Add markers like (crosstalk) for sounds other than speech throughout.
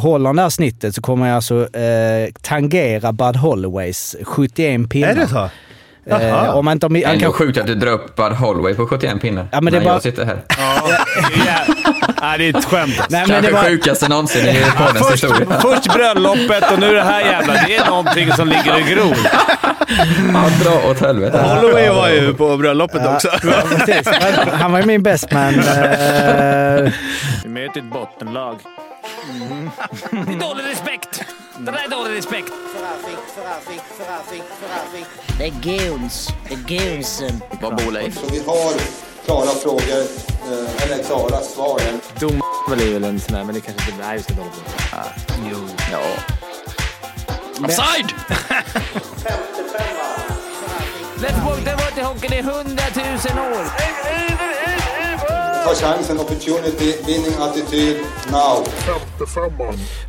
håller det här snittet så kommer jag alltså eh, tangera Bud Holloways 71 pinnar. Är det så? Eh, om man inte, han Ändå kan, sjukt att du drar upp Bud Holloway på 71 pinnar. Ja, men det när är bara- jag sitter här. Nej, det är ett skämt. alltså. Nej, men det Kanske var, sjukaste någonsin i poddens Först, historia. först bröllopet och nu det här jävla. Det är någonting som ligger och gror. Ja, dra åt helvete. Holloway var ju på bröllopet också. ja, precis. Han var ju min best man. Eh, Vi möter ett bottenlag. Det är dålig respekt. Det där är dålig respekt. Det är goons. Det är goonsen. Vad bor Leif? Så vi har klara frågor, eh, eller klara svar. Dom är väl en sån där, men det kanske inte... Nej, inte hålla på. Jo. Ja. Offside! Let's walk the water hockey, det är hundratusen år. Ta chansen, opportunity, winning attityd, now.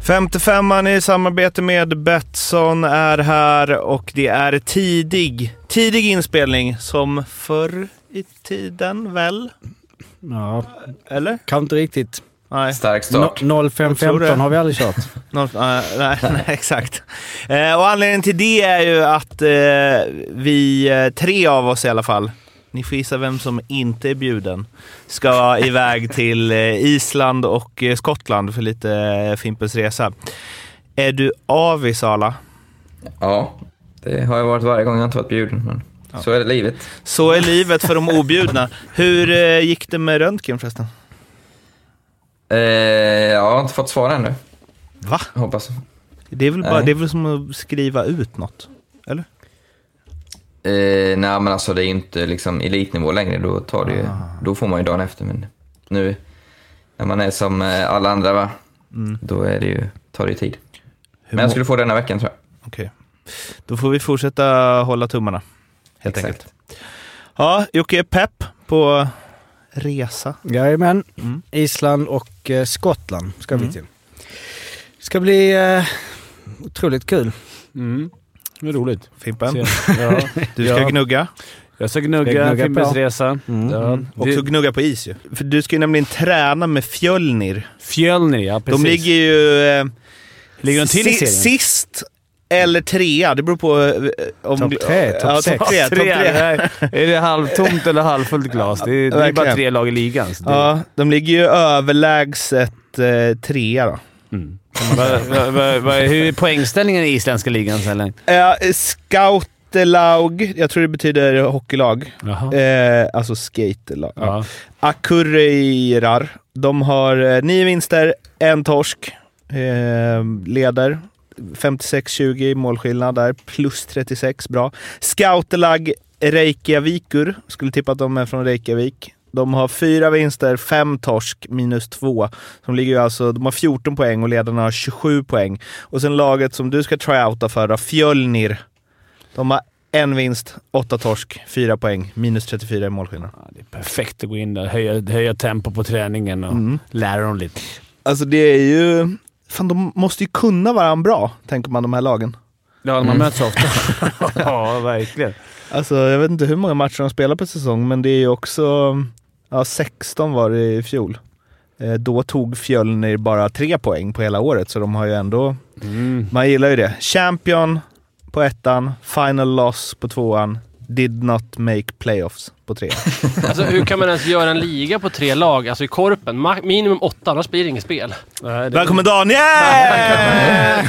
55an i samarbete med Betsson är här och det är tidig, tidig inspelning som förr i tiden väl? ja, Eller? kan inte riktigt. Nej. Stark No, start. Tror 0515 det. har vi aldrig kört. (laughs) Nå- nej, nej, (laughs) nej, exakt. Eh, och anledningen till det är ju att eh, vi, eh, tre av oss i alla fall, ni får gissa vem som inte är bjuden, ska iväg till eh, Island och eh, Skottland för lite eh, Fimpens Resa. Är du avis, Sala? Ja, det har jag varit varje gång jag inte varit bjuden. Men så är det livet. Så är livet för de objudna. Hur gick det med röntgen förresten? Eh, jag har inte fått svar ännu. Va? Hoppas. Det är väl, bara, Nej. det är väl som att skriva ut något? Eller? Eh, nej, men alltså det är inte liksom elitnivå längre. Då, tar det ju, då får man ju dagen efter. Men nu när man är som eh, alla andra, va? då är det ju, tar det ju tid. Hur Men jag skulle få denna veckan tror jag. Okej. Då får vi fortsätta hålla tummarna, helt Exakt. enkelt. Ja, Jocke är pepp på resa. Jajamän. Mm. Island och eh, Skottland ska vi Mm. till. Det ska bli eh, otroligt kul. Mm. Det är roligt. Fimpen. Ja. du ska Ja. gnugga. Jag ska Jag gnugga gnuggar Fimpens. Resa. Mm. Ja. Också Det- gnugga på is ju. För du ska ju nämligen träna med Fjölnir. Fjölnir, ja precis. De ligger ju eh, Ligger de till i serien? sist eller trea. Det beror på eh, om... Topp tre, topp ja, sex. Tre, topp Tre. Är det halvtomt eller halvfullt glas? Det är, det är bara tre lag i ligan. det- Ja, de ligger ju överlägset eh, trea då. Mm. (laughs) Vad- vad- vad- Hur är poängställningen i isländska ligan länge? Eh, Scoutelaug, jag tror det betyder hockeylag. Eh, alltså skaterlag. Ja. Akureyrar. De har eh, nio vinster, en torsk. Eh, leder 56-20 i målskillnad där, plus 36. Bra. Scoutelag Reykjavikur. Skulle tippa att de är från Reykjavik. De har fyra vinster, fem torsk, minus två. De, ligger ju alltså, de har 14 poäng och ledarna har 27 poäng. Och sen laget som du ska tryouta för, Fjölnir. De har en vinst, åtta torsk, fyra poäng, minus 34 i målskillnad. Ja, det är perfekt att gå in där, höja, höja tempo på träningen och Mm. lära dem lite. Alltså det är ju... Fan, de måste ju kunna varandra bra, tänker man de här lagen. Ja, man Mm. möts ofta. (laughs) ja, verkligen. Alltså jag vet inte hur många matcher de spelar per säsong, men det är ju också... Ja, 16 var det i fjol. Eh, då tog Fjölnir bara tre poäng på hela året, så de har ju ändå... Mm. Man gillar ju det. Champion på ettan, final loss på tvåan, did not make playoffs på trean. (laughs) Alltså, hur kan man ens göra en liga på tre lag? Alltså i korpen. Minimum åtta, annars blir det inget spel. Nej, det- Välkommen Daniel! (laughs)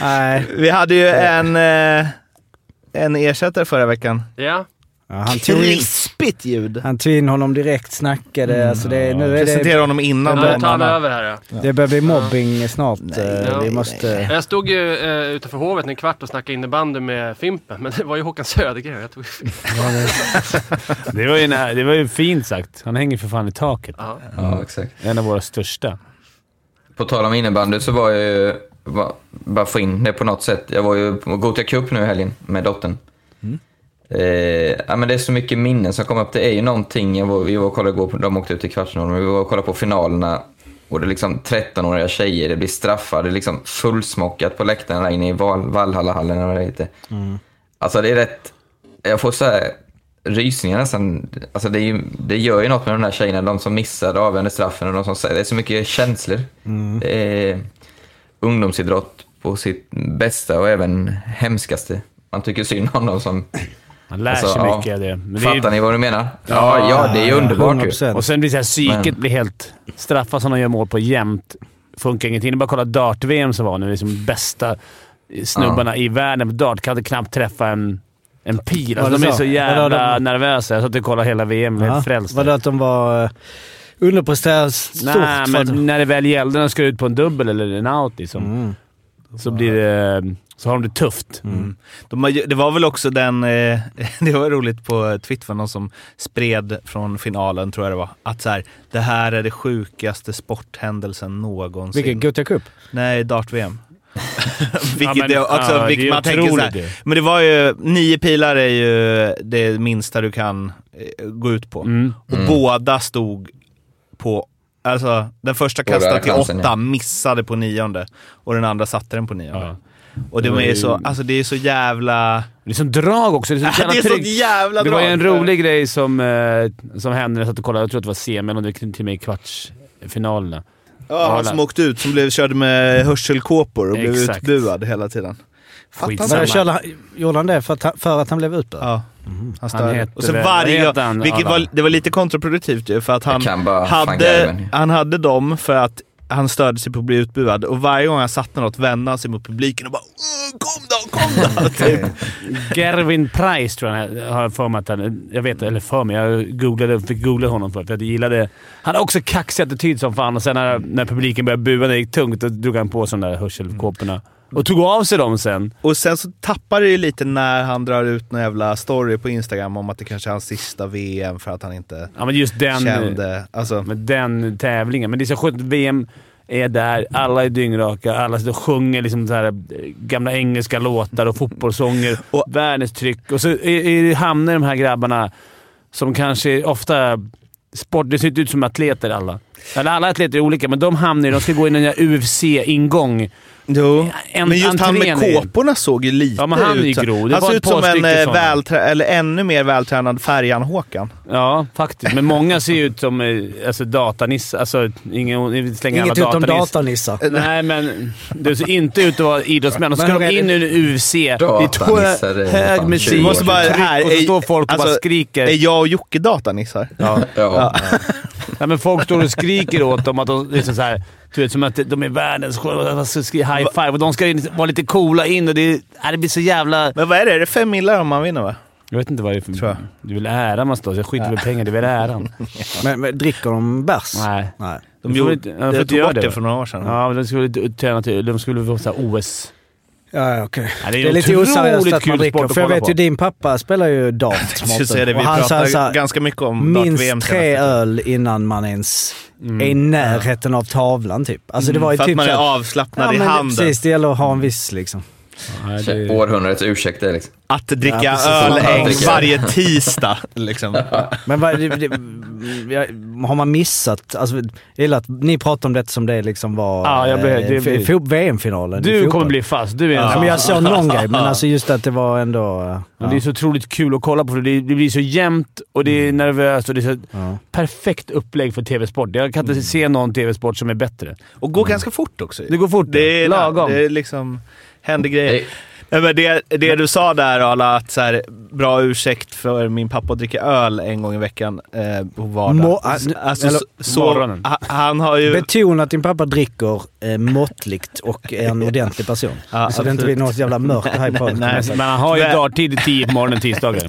Nej, Vi hade ju en, eh, en ersättare förra veckan. Ja. Ja, han, tog in, Krispigt ljud. han tog in honom direkt, snackade. Alltså det, nu är det, Presentera honom innan Nu tar han över här ja. det börjar bli mobbing snart. Eh, nej, vi måste... Jag stod ju eh, utanför Hovet en kvart och snackade innebandy med Fimpen, men det var ju Håkan Södergren. Jag tog. (laughs) Det var, ju, nä- det var ju fint sagt. Han hänger för fan i taket. Ja. Ja, exakt. En av våra största. På tal om innebandy så var jag ju, bara- bara få in det på något sätt. Jag var ju på Gothia Cup nu i helgen med dottern. Eh, ja, men det är så mycket minnen som kom upp. Det är ju någonting, jag var, vi var och kollade igår, på- de åkte ut i kvartsfinalen, men vi var och kollade på finalerna. Och det är liksom 13-åriga tjejer, det blir straffar, det är liksom fullsmockat på läktaren där inne i Val, Valhallahallen eller vad det heter. Alltså det är rätt, jag får så här rysningar nästan. Alltså det, är ju, det gör ju något med de här tjejerna, de som missar avgörande straffen och de som säger, det är så mycket känslor. Det är ungdomsidrott på sitt bästa och även hemskaste. Man tycker synd om dem som... Man lär Alltså, sig ja. mycket av det. Men det är Fattar ni vad du menar? Ja, ja, det är ju underbart ju. 100%. och sen blir det så här, psyket Men- blir helt... Straffar som de gör mål på jämt funkar ingenting. Det är bara att kolla dart-VM som var nu. Liksom bästa snubbarna i världen på dart kan knappt träffa en, en pil. Alltså, det de är så? jävla de- nervösa. Jag satt och kollade hela VM och Ja. helt frälst. Var det att de var uh, underpresterade stort? Nej, men när det väl gällde när de ska ut på en dubbel eller en out liksom, Mm. Så blir det... Så har de det tufft. De har, ju- det var väl också den, eh, (laughs) det var roligt på Twitter för någon som spred från finalen, tror jag det var, att så här, det här är det sjukaste sporthändelsen någonsin. Vilken Gothia Cup? Nej, dart-VM. (laughs) vilket men- det, också, ja, vilket det man tänker så här. Men det var ju, nio pilar är ju det minsta du kan eh, gå ut på. Mm. Och båda stod på, alltså den första kastade till åtta, ja. missade på nionde. Och den andra satte den på nionde. Ja. Och det, Det är så, alltså det är så jävla... Det är som drag också. Det är så, (laughs) det är jävla så tryggt. jävla Det var ju en drag. rolig grej som, eh, som hände när jag satt och kollade. Jag tror att det var semi eller till och med i kvartsfinalerna. Ja, han som åkte ut, som blev, körde med hörselkåpor och blev Exakt. utbuad hela tiden. Skitsamma. Körde han, gjorde han det för att, han- för att han blev utbuad? Ja. Han störde. heter och så varje vad heter han, vilket var, Det var lite kontraproduktivt ju, för att han bara hade, han hade dem för att han störde sig på att bli utbuad. Och varje gång han satte något vände han sig mot publiken och bara "Åh, “Kom då, kom då!” (laughs) typ. Gervin Price tror jag han- har jag för mig att han... Jag vet eller för mig. Jag googlade, fick googla honom för att jag gillade... Han har också kaxig attityd som fan och sen när, när publiken började bua när det gick tungt, då drog han på sig de där hörselkåporna. Och tog av sig dem sen. Och sen så tappar det ju lite när han drar ut någon jävla story på Instagram om att det kanske är hans sista VM för att han inte Ja, men just den... kände... Alltså, med den tävlingen. Men det är så skönt VM är där, alla är dyngraka, alla sitter och sjunger liksom så här, eh, gamla engelska låtar och fotbollssånger. (laughs) Och- världens tryck. Och så är, är, hamnar de här grabbarna som kanske ofta... Sport, det ser inte ut som atleter alla. Eller alla atleter är olika, men de hamnar i... De ska gå in i en UFC-ingång. Jo, En- men just han med är- kåporna såg ju lite Ja, men han är ut. grov. Det Han såg ut som en eh, välträ- eller ännu mer vältränad Färjan-Håkan. Ja, faktiskt. Men många ser ju ut som eh, alltså, datanissar. Alltså, ingen, vi slänger Inget alla utom datanissar. Nej, men det ser inte ut att vara idrottsmän. Och så ska Men de är in i en UFC. Det är det är hög musik, 20 Vi måste bara, tryck här, och så är- står folk och alltså, bara skriker. Är jag och Jocke datanissar? Ja. Ja. (laughs) Nej, men folk står och skriker åt dem att de liksom så här, du vet, som att de är världens skri- high five och de ska vara lite coola in och det, nej, det blir så jävla... Men vad är det? Är det fem millar om man vinner va? Jag vet inte vad det är för... Tror jag. Det är väl äran man står Jag skiter väl i pengar, det är väl äran. (laughs) Men, men dricker de bärs? Nej. Nej. De får gjorde, ja, jag får tog bort det, det. för några år sedan. Ja, de skulle träna till... De skulle få OS... Ja, okej. Ja, det, är lite oseriöst att man dricker. att För jag vet på. ju, din pappa spelar ju dart. (laughs) Det, vi han pratar ganska mycket om Minst tre öl innan man ens är i närheten av tavlan typ. Alltså det var ju För att typ man är avslappnad ja, i det- handen. Precis, det gäller att ha en viss liksom. Nej, det... Århundradets ursäkt det liksom. Att dricka Ja, precis. öl Ja, en, dricka. varje tisdag. Liksom. (laughs) Men vad, det, det, har man missat? Alltså, jag gillar att ni pratar om det som det liksom var Ja, jag blev- eh, det VM-finalen. Du kommer bli fast. Du är Ja, men jag såg någon grej, men (laughs) alltså just att det var ändå... eh, Och Det är så otroligt kul att kolla på för det, det blir så jämnt och det är nervöst och det är så Ja. perfekt upplägg för tv-sport. Jag kan inte se någon tv-sport som är bättre. Och går ganska fort också. Det går fort. Det är lagom. Det är liksom, händer grejer. Nej. Men det, det du sa där Arla, att så här, bra ursäkt för min pappa att dricka öl en gång i veckan eh, på vardag. Mo- alltså, eller så, han har ju... Betona att din pappa dricker eh, måttligt och är en ordentlig person. Ja, så det inte blir något jävla mörkt här i podden. Nej. Men han har ju darttid 10 på morgonen tisdagar.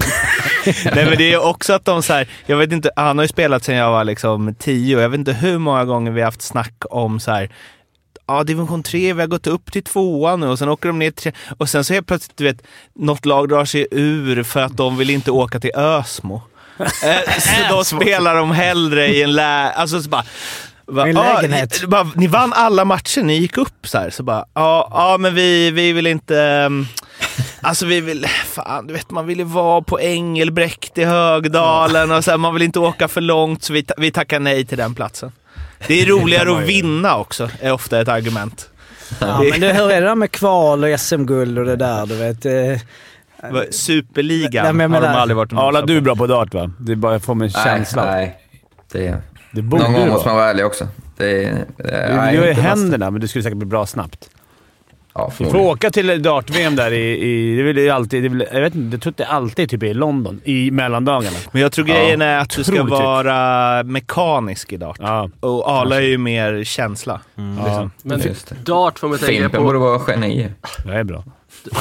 (laughs) Nej men det är också att de så här, jag vet inte, han har ju spelat sedan jag var liksom tio och jag vet inte hur många gånger vi har haft snack om så här. Ja, division 3, vi har gått upp till tvåan nu och sen åker de ner till Och sen så helt plötsligt, du vet, något lag drar sig ur för att de vill inte åka till Ösmo. (laughs) Eh, så då spelar de hellre i en lä... Alltså så bara... "Ah, lägenhet." ni, bara, ni vann alla matcher, ni gick upp så här. Så bara, ja, ja men vi, vi vill inte... ehm, Alltså vi vill, fan du vet man vill ju vara på Engelbrekt i Högdalen och så här, man vill inte åka för långt så vi, vi tackar nej till den platsen. Det är roligare att vinna också, är ofta ett argument. Ja, men det, hur är det där med kval och SM-guld och det där? Du vet, eh, Superligan Nej, men jag har de menar- aldrig varit Arla, du är bra på dart va? Det är bara jag får mig en känsla. nej. Det, Det borde någon du gång måste man vara ärlig också. Det, det, Du gör ju händerna, men du skulle säkert bli bra snabbt. Ja, Du får åka till dart-VM där i... i det är väl alltid, det är väl, jag vet inte, jag tror att det alltid är typ i London, i mellandagarna. Men jag tror grejen är att du ska vara mekanisk i dart. Ja. Och Arla är ju mer känsla. Liksom. Men Just det. dart får man tänka Fimpen borde på... vara geni. Det är bra.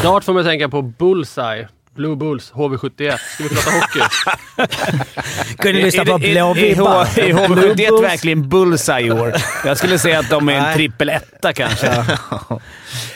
Dart får man tänka på Bullseye. Blue Bulls, HV71. Ska vi prata hockey? (laughs) Kunde lyssna på Är- är- Blå är- vibbar. Är är Blue HV71 Bulls. verkligen bullseye i år? Jag skulle säga att de är en trippel etta kanske. (laughs)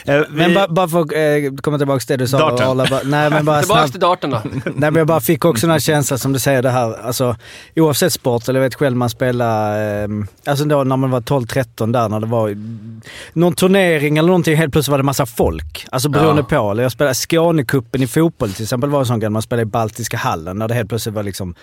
Eh, Men vi- bara, bara för att eh, komma tillbaka till det du sa. Darten. Arla, bara, nej, men bara (laughs) Tillbaka snabbt. till darten då. Nej, men jag bara fick också den här känslan som du säger det här, alltså oavsett sport, eller jag vet själv man spelar, eh, alltså då när man var 12-13 där när det var mm, någon turnering eller någonting, helt plötsligt var det massa folk. Alltså beroende på. Eller jag spelade Skånekuppen i fotboll till exempel, var en sån grej man spelade i Baltiska hallen när det helt plötsligt var liksom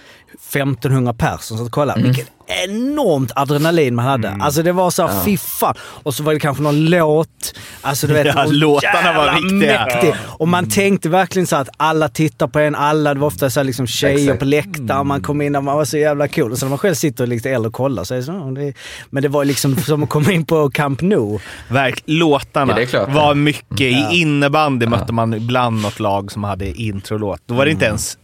1500 personer som satt och kollade. Vilket enormt adrenalin man hade. Alltså det var så här, fy fan. Och så var det kanske någon låt. Alltså du vet, (laughs) Ja, låtarna var viktiga. mäktig. Och man tänkte verkligen så att alla tittar på en, alla, det var ofta så här liksom tjejer Exakt. på läktaren, man kom in och man var så jävla cool. Och så när man själv sitter lite äldre och kollar så är det så, "Ja, det, men det var liksom som att komma in på Camp Nou. Verk, låtarna Ja, klart. var mycket. I innebandy mötte man ibland något lag som hade introlåt. Då var det inte ens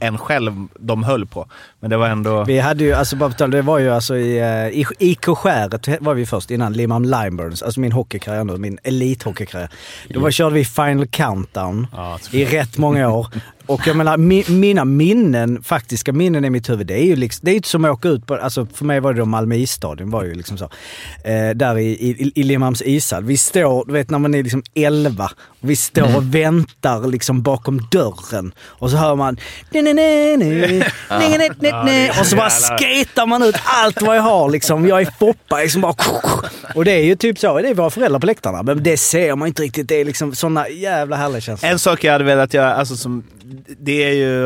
en själv de höll på. Men det var ändå... Vi hade ju, alltså bara på tal, det var ju alltså i, eh, i IK Skäret var vi först innan Limhamn Limeburns, alltså min hockeykarriär nu, min elithockeykarriär. Då var, körde vi Final Countdown Ja, i rätt många år. Och jag menar, mi, mina minnen, faktiska minnen i mitt huvud, det är ju liksom, det är inte som att åka ut på, alltså för mig var det då Malmö isstadion var ju liksom så. Eh, där i, i, i Limhamns ishall. Vi står, du vet när man är liksom 11, och vi står och väntar liksom bakom dörren. Och så hör man (laughs) ja, ner och så bara skejtar man ut allt vad jag har liksom. Jag är Foppa liksom bara... Och det är ju typ så, det är våra föräldrar på läktarna. Men det ser man inte riktigt. Det är liksom sådana jävla härliga känslor. En sak jag hade velat göra, alltså som... Det är ju...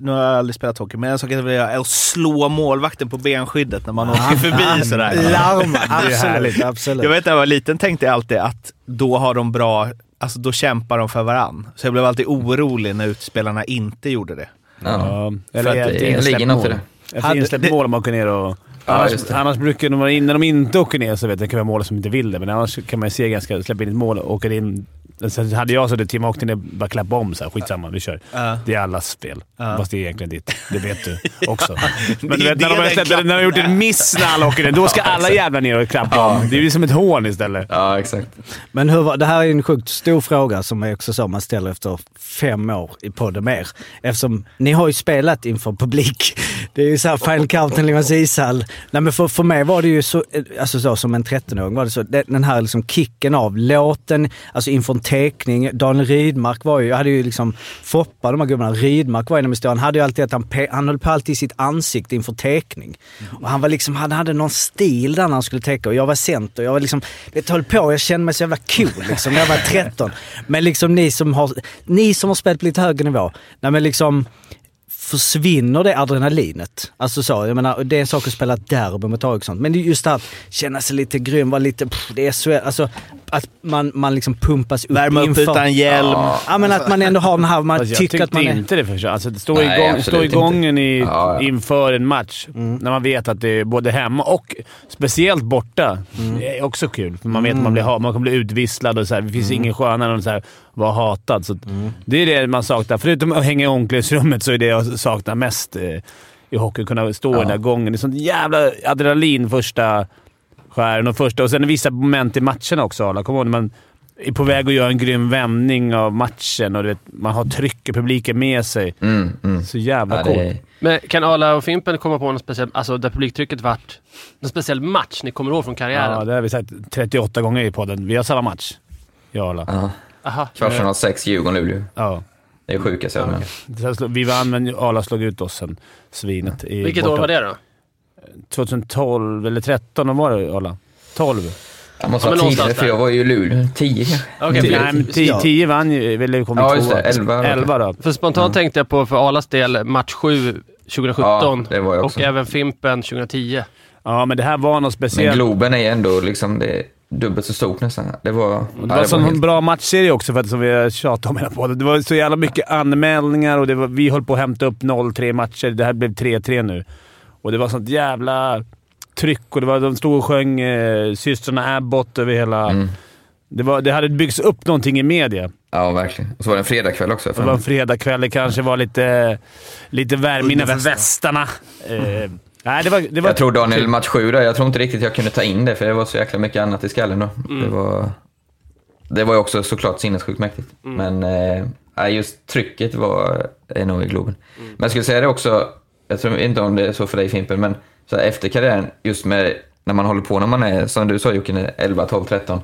Nu har jag aldrig spelat hockey, men en sak jag hade velat göra är att slå målvakten på benskyddet när man åker förbi (laughs) sådär. Larma! absolut, absolut. Jag vet när jag var liten tänkte jag alltid att då har de bra alltså då kämpar de för varann. Så jag blev alltid orolig när utspelarna inte gjorde det. Ja. Ja, För eller att ett det insläppt ligger något i det. Ett Hade- insläppt mål om man åker ner och... Ja, annars, det. annars brukar de, när de inte åker ner så vet jag, det kan vara mål som inte vill det, men annars kan man se ganska... Släppa in ett mål och åker in... Sen hade jag så det Tim åkte ner bara klappa om så här, skitsamma, vi kör. Ja. Det är allas fel. Ja. Fast det är egentligen ditt. Det vet du (laughs) också. Men Det du vet, när, det de har släppt, när de har gjort en miss när alla åker ner, då ska alla jävla ner och klappa om. Det är ju som ett hån istället. Ja, exakt. Men hur, var- det här är en sjukt stor fråga som är också så man ställer efter fem år i podden med er. Eftersom ni har ju spelat inför publik. Det är ju såhär Final Countdown, Limhamns ishall. Nej men för, för mig var det ju så, eh, alltså så som en 13-åring var det så, den här liksom kicken av låten, alltså inför en teckning. Daniel Rydmark var ju, jag hade ju liksom Foppa, de här gubbarna, Rydmark var en av historien. Han hade ju alltid att han, han höll på alltid i sitt ansikte inför teckning. Och han var liksom, han hade någon stil där när han skulle teckna och jag var center. Jag var liksom, det höll på, jag kände mig så jävla cool liksom när jag var 13. Men liksom ni som har, ni som har spelat på lite högre nivå, nej men liksom försvinner det adrenalinet? Alltså så, jag menar, det är en sak att spela derby mot AIK och sånt. Men det är just det här att känna sig lite grym, vara lite, pff, det är så, alltså att man, man liksom pumpas upp Värma upp inför. utan hjälm. Ja men att man ändå har den här, man jag tycker tyckte att man är... inte det först. Alltså, det står, Nej, igång, inte. igången i, Ja, ja. inför en match. Mm. När man vet att det är både hemma och speciellt borta. Mm. Det är också kul. För man vet att man, blir, ha- man kommer bli utvisslad och så här. Det finns ingen skönare än att vara hatad. Så att Mm. Det är det man saknar. Förutom att hänga i omklädningsrummet så är det jag saknar mest eh, i hockey. Kunna stå i den där gången. Det är sånt jävla adrenalin första skären och första... Och sen vissa moment i matcherna också, Arla. Kommer ihåg när man är på väg att göra en grym vändning av matchen och vet, man har trycket, publiken med sig. Mm, mm. Så jävla Ja, coolt. Men kan Arla och Fimpen komma på någon speciell, alltså där publiktrycket vart, någon speciell match ni kommer ihåg från karriären? Ja, det har vi sagt 38 gånger i podden. Vi har samma match. Jag och Arla. ja. Kvartsfinal 6, Djurgården-Luleå. Ja. Det är sjuka så. men- Sen slå- Vi vann, men Arla slog ut oss sen. Svinet. I Vilket borta. år var det då? 2012 eller 13, vad var det Arla? 12? Jag måste Ja, vara men tidigare någonstans för där. jag var ju i Luleå. 10 kanske. Okej, Nej, för- men 10 10 vann ju, eller kom Ja, ja, just det. 11 var det. 11 då. För spontant tänkte jag på för Arlas del match 7 2017 Ja, det var jag också. och även Fimpen 2010. Ja, men det här var något Men speciellt. Globen är ändå liksom... Det, dubbelt så stort nästan. Det var... Det ja, var, en sån helt- bra matchserie också, för att, som vi har tjatat om hela podden. Det var så jävla mycket anmälningar och det var, vi höll på att hämta upp 0-3 matcher. Det här blev 3-3 nu. Och det var sånt jävla tryck och det var, de stod och sjöng eh, systrarna Abbott över hela... Mm. Det, var, det hade byggts upp någonting i media. Ja, verkligen. Och så var det en fredagkväll också. Det var en fredagkväll. Det kanske var lite, lite värme innanför västarna. Eh, nej, det var, det var Jag tror Daniel, match sju där, jag tror inte riktigt jag kunde ta in det för det var så jäkla mycket annat i skallen då. Det, var, det var ju också såklart sinnessjukt mäktigt. Men eh, just trycket var enormt i Globen. Men jag skulle säga det också, jag tror inte om det är så för dig Fimpen, men så här, efter karriären, just med när man håller på när man är, som du sa Jocke, 11, 12, 13.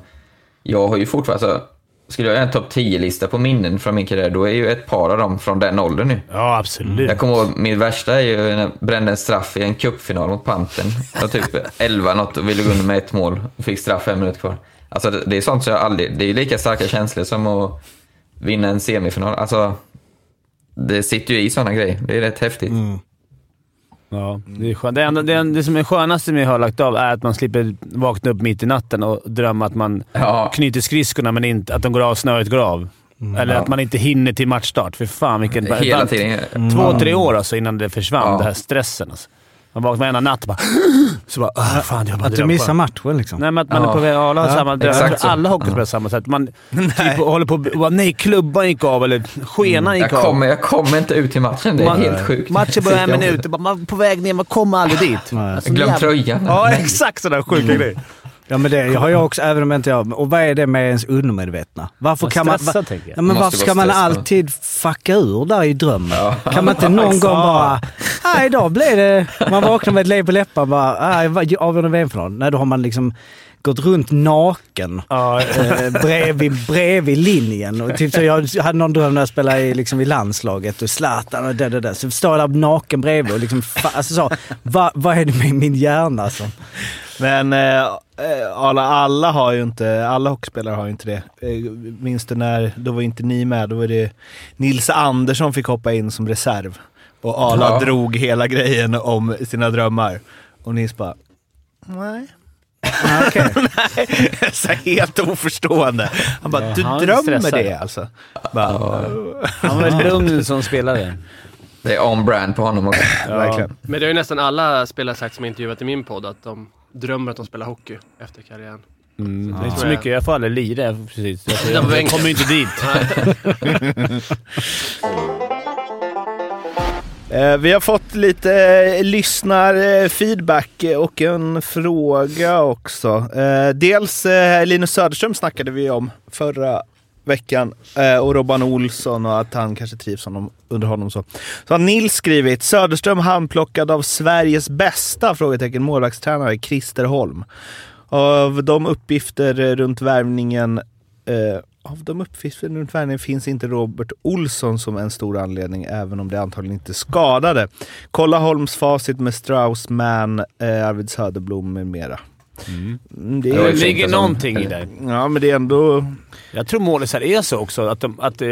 Jag har ju fortfarande, alltså, skulle jag göra en topp 10-lista på minnen från min karriär, då är ju ett par av dem från den åldern nu. Ja, absolut. Jag kommer ihåg, min värsta är ju när jag brände en straff i en cupfinal mot Panten. Jag var typ 11 något och ville gå under med ett mål. och Fick straff fem minuter kvar. Alltså det, det är sånt som jag aldrig... Det är ju lika starka känslor som att vinna en semifinal. Alltså, det sitter ju i sådana grejer. Det är rätt häftigt. Ja, det, är skönt. Det, enda, det, det som är skönaste med att ha lagt av är att man slipper vakna upp mitt i natten och drömma att man Ja. knyter skridskorna men inte, att de går av, snöret går av. Eller att man inte hinner till matchstart. För fan vilken... Hela tiden. Två, tre år alltså innan det försvann, Ja. den här stressen. Alltså. Man vaknar varenda natt och bara... (gasps) Så bara ah, fan, jag bara Att du missar matchen liksom. Nej, men att man Ja. är på väg alla har Ja, samma exakt så. Alla hockeyspelare samma sätt. Man (laughs) typ håller på bara, nej, klubban gick av eller skenan gick Jag av. kommer, jag kommer inte ut till matchen. Det är Man- helt sjukt. Matchen börjar en (laughs) minut. Man är på väg ner, man kommer aldrig dit. Alltså, Glöm tröjan. Ja, (laughs) exakt sådana sjuka grejer. Ja men det har jag också, även om jag inte jag... Och vad är det med ens undermedvetna? Varför Vad kan man... stressad, va-. Ja, men varför ska man alltid fucka ur där i drömmen? Kan man inte någon gång bara... Nej, idag blev det... Man vaknar med ett lev på läpparna bara... Nej, vad- avgörande VM-final. Nej, då har man liksom gått runt naken Ja, eh, bredvid, bredvid linjen. Och typ så jag hade någon dröm när jag spelade i, liksom, i landslaget och Zlatan och det, det, det. Så står jag där naken bredvid och liksom... Alltså så, vad, vad är det med min hjärna som... Men eh, eh, alla, alla har ju inte, alla hockeyspelare har ju inte det. Eh, minns du när, då var inte ni med, då var det Nils Andersson fick hoppa in som reserv. Och Arla Ja. drog hela grejen om sina drömmar. Och Nils bara, nej. Ah, okej. (laughs) nej. (laughs) Så helt oförstående. Han bara, Ja, du han drömmer stressad. det alltså? Bara, Han var lugn som spelare. Det är on brand på honom också. Verkligen. Men det har ju nästan alla spelare sagt som jag intervjuat i min podd, att de drömmer att de spelar hockey efter karriären. Mm, det är inte så mycket. Jag får aldrig lira precis. (laughs) Jag, jag, kommer ju inte dit. (laughs) (laughs) Eh, vi har fått lite eh, lyssnarfeedback och en fråga också. Eh, dels eh, Linus Söderström snackade vi om förra veckan eh, och Robban Olsson och att han kanske trivs honom, under honom. Så. så har Nils skrivit Söderström handplockad av Sveriges bästa frågetecken målvaktstränare Christer Holm. Av de uppgifter runt värvningen eh, av de uppgifter runt värvningen finns inte Robert Olsson som en stor anledning, även om det antagligen inte skadade. Kolla Holms facit med Strauss, Mann, eh, Arvid Söderblom med mera. Mm, det var Det är, fint ligger någonting i det. ja, men det är ändå... Jag tror målisar är så också. Att, de, att eh,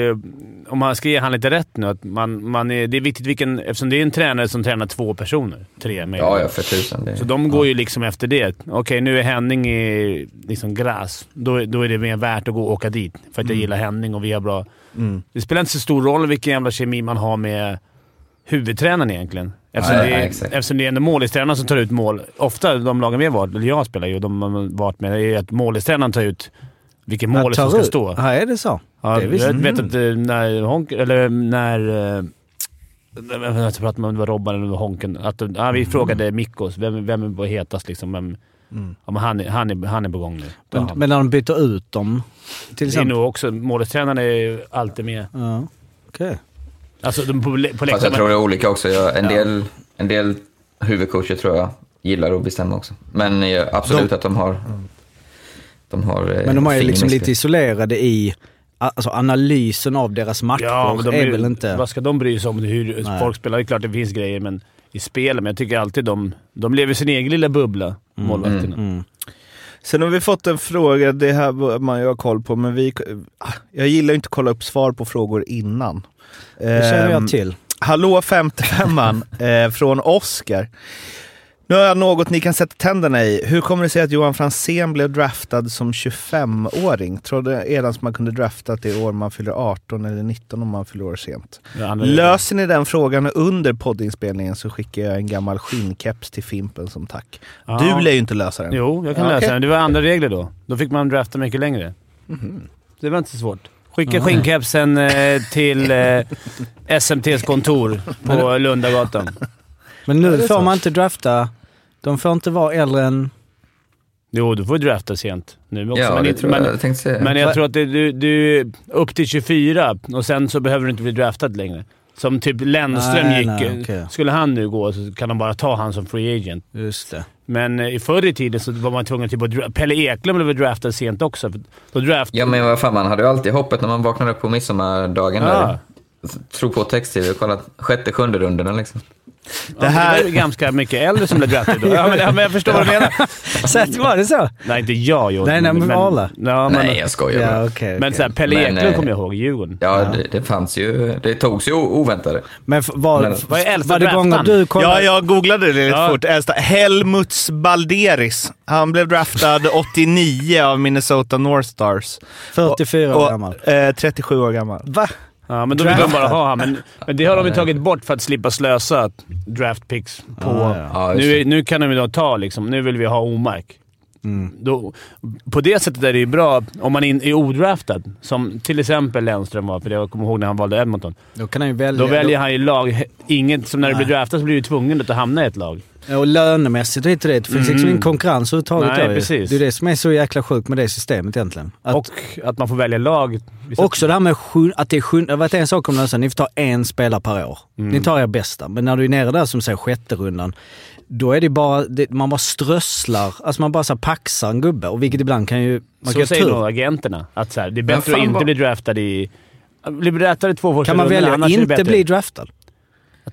om man ska ge han lite rätt nu, att man, man är, det är viktigt vilken... Eftersom det är en tränare som tränar två personer. Tre med. Ja, ja, för tusan. Det, Så de går ju liksom efter det. Okej, nu är Henning i liksom gräs. Då, då är det mer värt att gå och åka dit. För att jag gillar Henning och vi har bra... Mm. Det spelar inte så sstor roll vilken jävla kemi man har med huvudtränaren egentligen. Eftersom, Nej, det, är, eftersom det är ändå målistränaren som tar ut mål. Ofta de lagen vi har varit, eller jag spelar ju de har varit med, är att målistränaren tar ut vilken mål som ska ut- stå. Ja, är det så? Ja, det jag vet att eh, när Honk... Eller när... eh, Jag vet inte, pratade om det var Robban eller Honken. Att, ja, vi frågade Mikkos, vem, vem var hetast liksom? Vem, ja, men han, är- han, är, han är på gång nu. Men, Ja. men när de byter ut dem, till det är nog också... Målvaktstränaren är alltid med. Ja, okej. Alltså de på, på Fast jag läktaren. tror det är olika också. Jag, en, del, en del huvudcoacher tror jag gillar att bestämma också. Men eh, absolut De- att de har... De har eh, Men de är ju liksom lite isolerade i alltså analysen av deras matcher. Ja, men de är är, väl inte... Vad ska de bry sig om hur Nej. folk spelar? Det är klart det finns grejer men i spelet. Men jag tycker alltid de... De lever sin egen lilla bubbla, målvakterna. Mm. Sen har vi fått en fråga, det här man ju ha koll på, men vi... Jag gillar ju inte att kolla upp svar på frågor innan. Det känner Ehm, jag till. Hallå 55an (laughs) eh, från Oscar. Nu har jag något ni kan sätta tänderna i. Hur kommer det sig att Johan Franzén blev draftad som 25-åring? Trodde Edans man kunde drafta det år man fyller 18 eller 19 om man fyller år sent. Ja, Löser ni den frågan under poddinspelningen så skickar jag en gammal skinnkeps till Fimpen som tack. Ja. Du lär ju inte lösa den. Jo, jag kan Ja, lösa okej. den. Det var andra regler då. Då fick man drafta mycket längre. Det var inte så svårt. Skicka skinnkepsen eh, till (laughs) eh, SMTs kontor på Lundagatan. Men nu får man inte drafta. De får inte vara äldre än... Jo, du får drafta sent nu också. Ja, men, det tror jag. men, Jag men jag tror att det, du, du upp till 24 och sen så behöver du inte bli draftad längre. Som typ Lennström Nej, gick. nej, okej. Skulle han nu gå så kan de bara ta han som free agent. Just det. Men eh, i förr i tiden så var man tvungen typ att... dra- Pelle Eklund blev draftad sent också. Då draft... Ja, men vad fan, man hade ju alltid hoppet när man vaknade upp på midsommardagen. Ja. Där. Tro på text-tv och kolla sjätte, sjunde rundorna liksom. Det här är ju ganska mycket äldre som blev draftade då. Ja, men, ja, men jag förstår vad du menar. (laughs) Så var det så? Nej, inte jag Jörgen. Nej, nej, men alla. Ja, men, Nej, jag skojar Ja, okej. Men okej. så här, Pelle Men, Eklund eh, kommer jag ihåg Djurgården. Ja, det, det fanns ju. Det togs ju o- oväntade. Men var, Men- Vad är var det gånger du kollade? Ja, jag googlade det lite Ja. fort. Äldsta. Helmuts Balderis. Han blev draftad (laughs) 89 av Minnesota North Stars. 44 år gammal. Och, eh, 37 år gammal. Va? Ja, men då vill de bara ha han. Men, men det har de ju tagit bort för att slippa slösa draft picks på... Ja, ja. Nu, nu kan de ju då ta liksom, nu vill vi ha Omark. Mm. Då, på det sättet är det ju bra om man in, är odraftad, som till exempel Lennström var, för jag kommer ihåg när han valde Edmonton. Då kan han välja. Då väljer han ju lag. Inget, som när du blir draftad så blir du tvungen att hamna i ett lag. Och lönemässigt och hit och dit. Det finns liksom Mm. ingen konkurrens överhuvudtaget. Nej, precis. Det är det som är så jäkla sjukt med det systemet egentligen. Att, och att man får välja lag. Också det här med att det är sjun- Det har varit en sak om det, ni får ta en spelare per år. Mm. Ni tar er bästa. Men när du är nere där som säger sjätte rundan, då är det bara, det, man bara strösslar. Alltså man bara så här paxar en gubbe. Och vilket ibland kan ju... Man så kan säger nog agenterna. Att så här, det är bättre att inte vad- bli draftad i... Bli draftad i två första Kan man välja att inte bli draftad?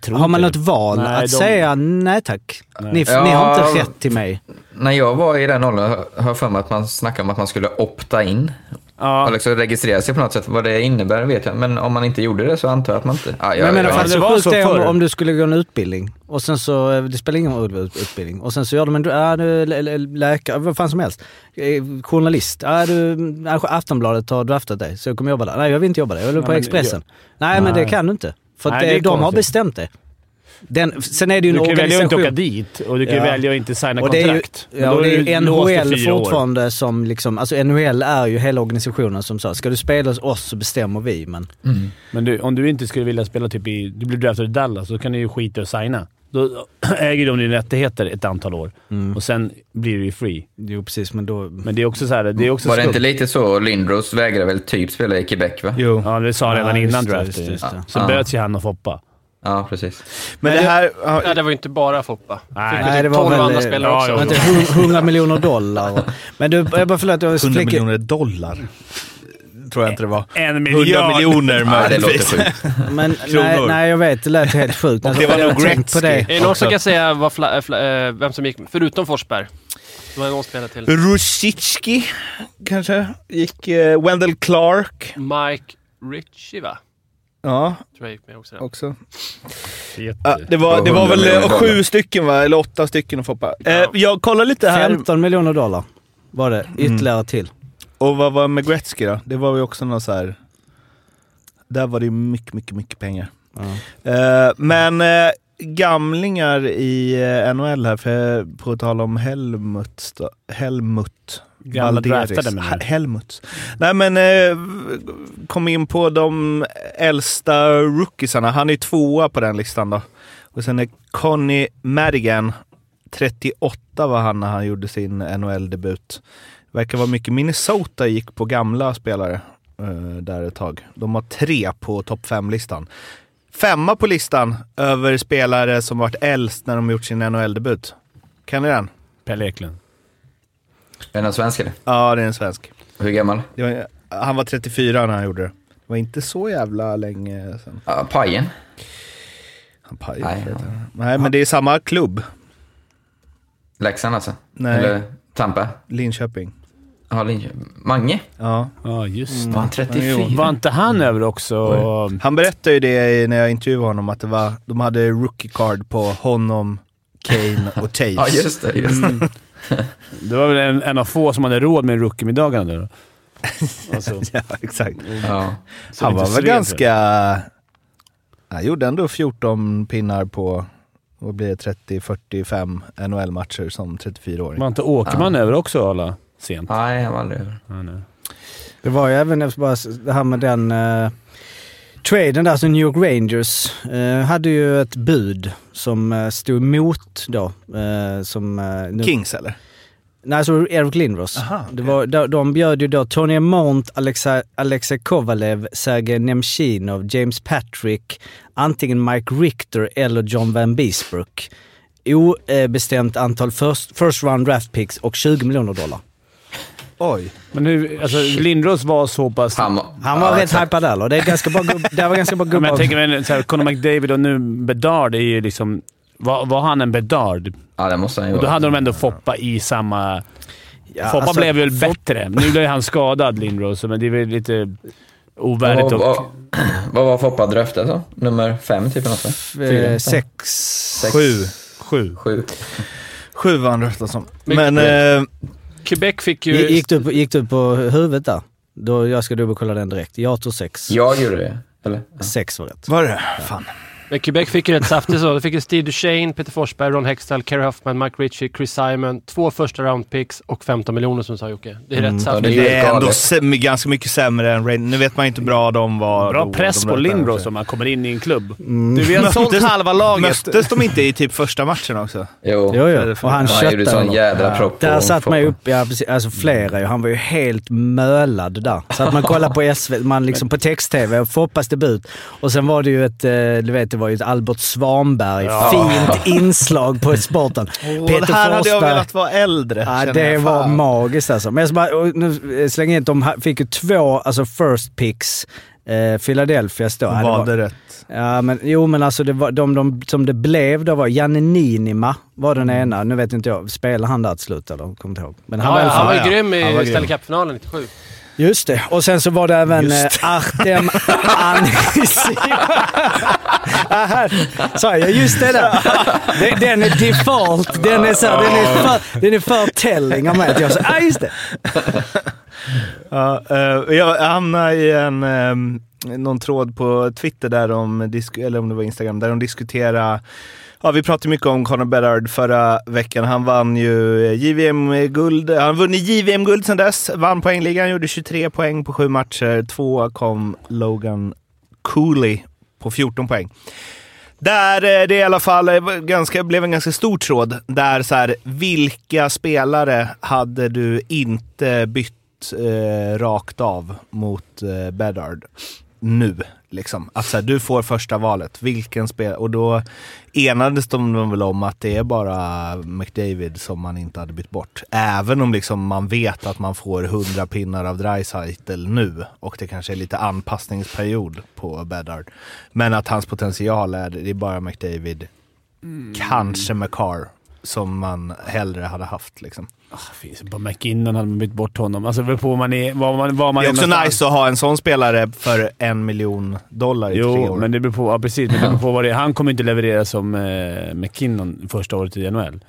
Jag Har man något val Nej, att de- säga nej tack? Nej. Ni, Ja, ni har inte rätt till mig. När jag var i den åldern har jag för mig att man snackade om att man skulle opta in. Ja. Och liksom registrera sig på något sätt. Vad det innebär vet jag Men om man inte gjorde det så antar jag att man inte... Men jag menar, ja, fan, det var så det är om, om du skulle gå en utbildning och sen så, eh, det spelar ingen roll ut- utbildning, och sen så gör de en, du är lä- läkare, vad fan som helst. Eh, Journalist, ja, du, ja, Aftonbladet har draftat dig så jag kommer jobba där. Nej jag vill inte jobba där, jag vill på men- Expressen. Nej, men det kan du inte. För att Nej, det, det är de har bestämt det. Den, sen är det ju Du en kan ju välja att inte åka organisation. dit och du kan Ja. välja att inte signa Och det är ju, kontrakt. Ja, det är du NHL fyra år. fortfarande som liksom, alltså NHL är ju hela organisationen som sa, ska du spela hos oss så bestämmer vi, men Men du, om du inte skulle vilja spela typ i... Du blir draftad i Dallas, så kan du ju skita och signa. Då äger de dina rättigheter ett antal år och sen blir du ju free. jo precis, men då... Men det är också så här, det är också Var det skumt. inte lite så? Lindros vägrade väl typ spela i Quebec va? Jo. Ja, det sa han redan Ja, innan det, draften. just det, just det. Så Ja. böts ju han och Foppa. Ja, precis. Men Nej, det här... Ja, Ja, det var ju inte bara Foppa. Nej. Nej, Nej, det var 12 väl, andra spelare ja, också. ja, Var inte 100 miljoner dollar? Men du, jag bara förlåt, jag 100 flickar- miljoner dollar. Tror jag inte det var. En 100 miljard! miljoner Ja, det låter möjligtvis. sjukt. Men (laughs) nej, nej, jag vet. Det lät helt sjukt. Och det var nog på Gretzky. det. Är det någon som kan säga vad fla, fla, eh, vem som gick, förutom Forsberg? Det var någon spelare till. Rusicki kanske? Gick eh, Wendell Clark. Mike Ritchie va? Ja, Tror jag gick med också. också. Ja, det var, det var 100 väl eh, sju stycken va? Eller åtta stycken att Foppa. Eh, jag kollar lite här. 15 miljoner dollar var det. Ytterligare till. Och vad var med Gretzky då? Det var ju också något så här. Där var det mycket, mycket, mycket pengar. Eh, men eh, gamlingar i eh, NHL här, för på tal om Helmut. Helmut. Gamla draftade menar? Helmut. Nej men, eh, kom in på de äldsta rookiesarna. Han är tvåa på den listan då. Och sen är Conny Madigan, 38 var han när han gjorde sin NHL-debut. Verkar vara mycket Minnesota gick på gamla spelare eh, där ett tag. De har tre på topp fem-listan. Femma på listan över spelare som varit äldst när de gjort sin NHL-debut. Kan ni den? Pelle Eklund. Är det någon svensk eller? Ja, det är en svensk. Hur gammal? Det var, han var 34 när han gjorde det. Det var inte så jävla länge sedan. Ja, Pajen. Han pajade. Nej, Nej, ja. Nej, men det är samma klubb. Leksand alltså? Nej. Eller Tampa? Linköping. Ja, Linköping. Mange? Ja. Ja, just det. Var han 34? Var inte han över också? Han berättade ju det när jag intervjuade honom att det var, de hade rookie card på honom, Kane och (laughs) Taves. Ja, just det. Just det. Det var väl en, en av få som hade råd med rookie-middagarna då. (laughs) Alltså, ja, exakt. Ja. så Han var väl ganska... Han gjorde ändå 14 pinnar på, vad blir det, 30, 45 NHL-matcher som 34-åring. Var inte Åkerman över också alla sent? Nej, han var aldrig över. Ja, nej. Det var ju även jag bara, det här med den uh, traden där, så New York Rangers eh, hade ju ett bud som uh, stod emot då. eh, som, eh, nu- Kings eller? Nej, så Eric Lindros. Aha, det var, de, de bjöd ju då Tony Mount, Alexa, Alexei Kovalev, Sergej Nemchinov, James Patrick, antingen Mike Richter eller John Van Beesbrook. Obestämt antal first, first round draft picks och 20 miljoner dollar. Oj. Men hur, alltså Lindros var så pass... Han, Han var ja, rätt hypad där och det är ganska bra gubb, det var ganska bra gubbar. men jag tänker mig så här, Conor McDavid och nu Bedard är ju liksom... Var, var han en Bedard? Ja, det måste han ju Och då vara. hade de ändå Foppa i samma... Ja, Foppa alltså, blev väl bättre. Nu blev han skadad, Lindros, men det är väl lite Vad, ovärdigt. vad, Och, (clears throat) vad var Foppa draft alltså? Nummer fem, typ? Något, va? Fyra? eh, sex. Sex? Sju. sju. Sju. Sju var han röstad som. Men- Men... eh, Quebec fick ju... Gick, gick, du, på- gick du på huvudet där? Då, jag ska dubbelkolla den direkt. Jag tror sex. Jag gjorde det, eller? Ja. Sex var rätt. var det? Fan. Men Quebec fick ju rätt saftigt så. De fick ju Steve Duchene, Peter Forsberg, Ron Hextall, Kerry Huffman, Mike Ritchie, Chris Simon, två första round picks och 15 miljoner som du sa Jocke. Det är rätt ja, saftigt. det är Det är helt ändå galet. ganska mycket sämre än Rain. Nu vet man inte hur bra de var. Bra då, press på sig. om han kommer in i en klubb. Mm. Du, vi har sålt halva laget. Möttes de inte i typ första matchen också? Jo. Jo, jo. Och han Han gjorde köttade sån honom. jädra propp Där satt man ju upp, ja, precis, alltså flera ju. Han var ju helt mölad där. Så att man kollar på SV, man liksom på text-tv, Foppas debut. Och sen var det ju ett, eh, du vet, det var ju ett Albert Svanberg, fint inslag på sporten. (laughs) Åh, det här hade jag velat vara äldre. Ja, det jag. var magiskt alltså. Men jag bara nu slänga in att de ha- fick ju två alltså first picks. Eh, Philadelphia står. Ja, det var- Valde rätt. Ja, men, jo, men alltså det var, de, de som det blev då var Janne Niinima var den Mm. ena. Nu vet inte jag, spelade han där till slut eller? Kommer inte ihåg. Men han Ja, var i ja, han var ju ja. grym var i. Stanley Cup-finalen 97. Just det. Och sen så var det även eh, Artem Anisimov. (laughs) Här Sa jag just det där. Den- Den är default. Den är, så, den är, för, den är förtelling av mig. att Jag sa, ah, just det. Ja, eh, jag hamnade i en, ehm, någon tråd på Twitter, där de, eller om det var Instagram, där de diskuterade Ja, vi pratade mycket om Conor Bedard förra veckan. Han vann ju eh, JVM-guld. Han har vunnit JVM-guld sedan dess. Vann poängligan, gjorde 23 poäng på sju matcher. Tvåa kom Logan Cooley på 14 poäng. Där eh, det i alla fall eh, ganska, blev en ganska stor tråd. Där så här, vilka spelare hade du inte bytt eh, rakt av mot eh, Bedard nu? Liksom. Att så här, du får första valet. Vilken spelare? Och då enades de väl om att det är bara McDavid som man inte hade bytt bort. Även om liksom man vet att man får 100 pinnar av Dreisaitl nu och det kanske är lite anpassningsperiod på Bedard. Men att hans potential är, det är bara McDavid, kanske McCarr, som man hellre hade haft. Liksom. Ah, finns på McKinnon hade man bytt bort honom. Alltså, på man är, var man, var man Det är också någonstans. nice att ha en sån spelare för en miljon dollar i tre Jo, år. men det beror på, ja, precis, det beror på (laughs) vad det är. Han kommer inte leverera som eh, McKinnon första året i NHL.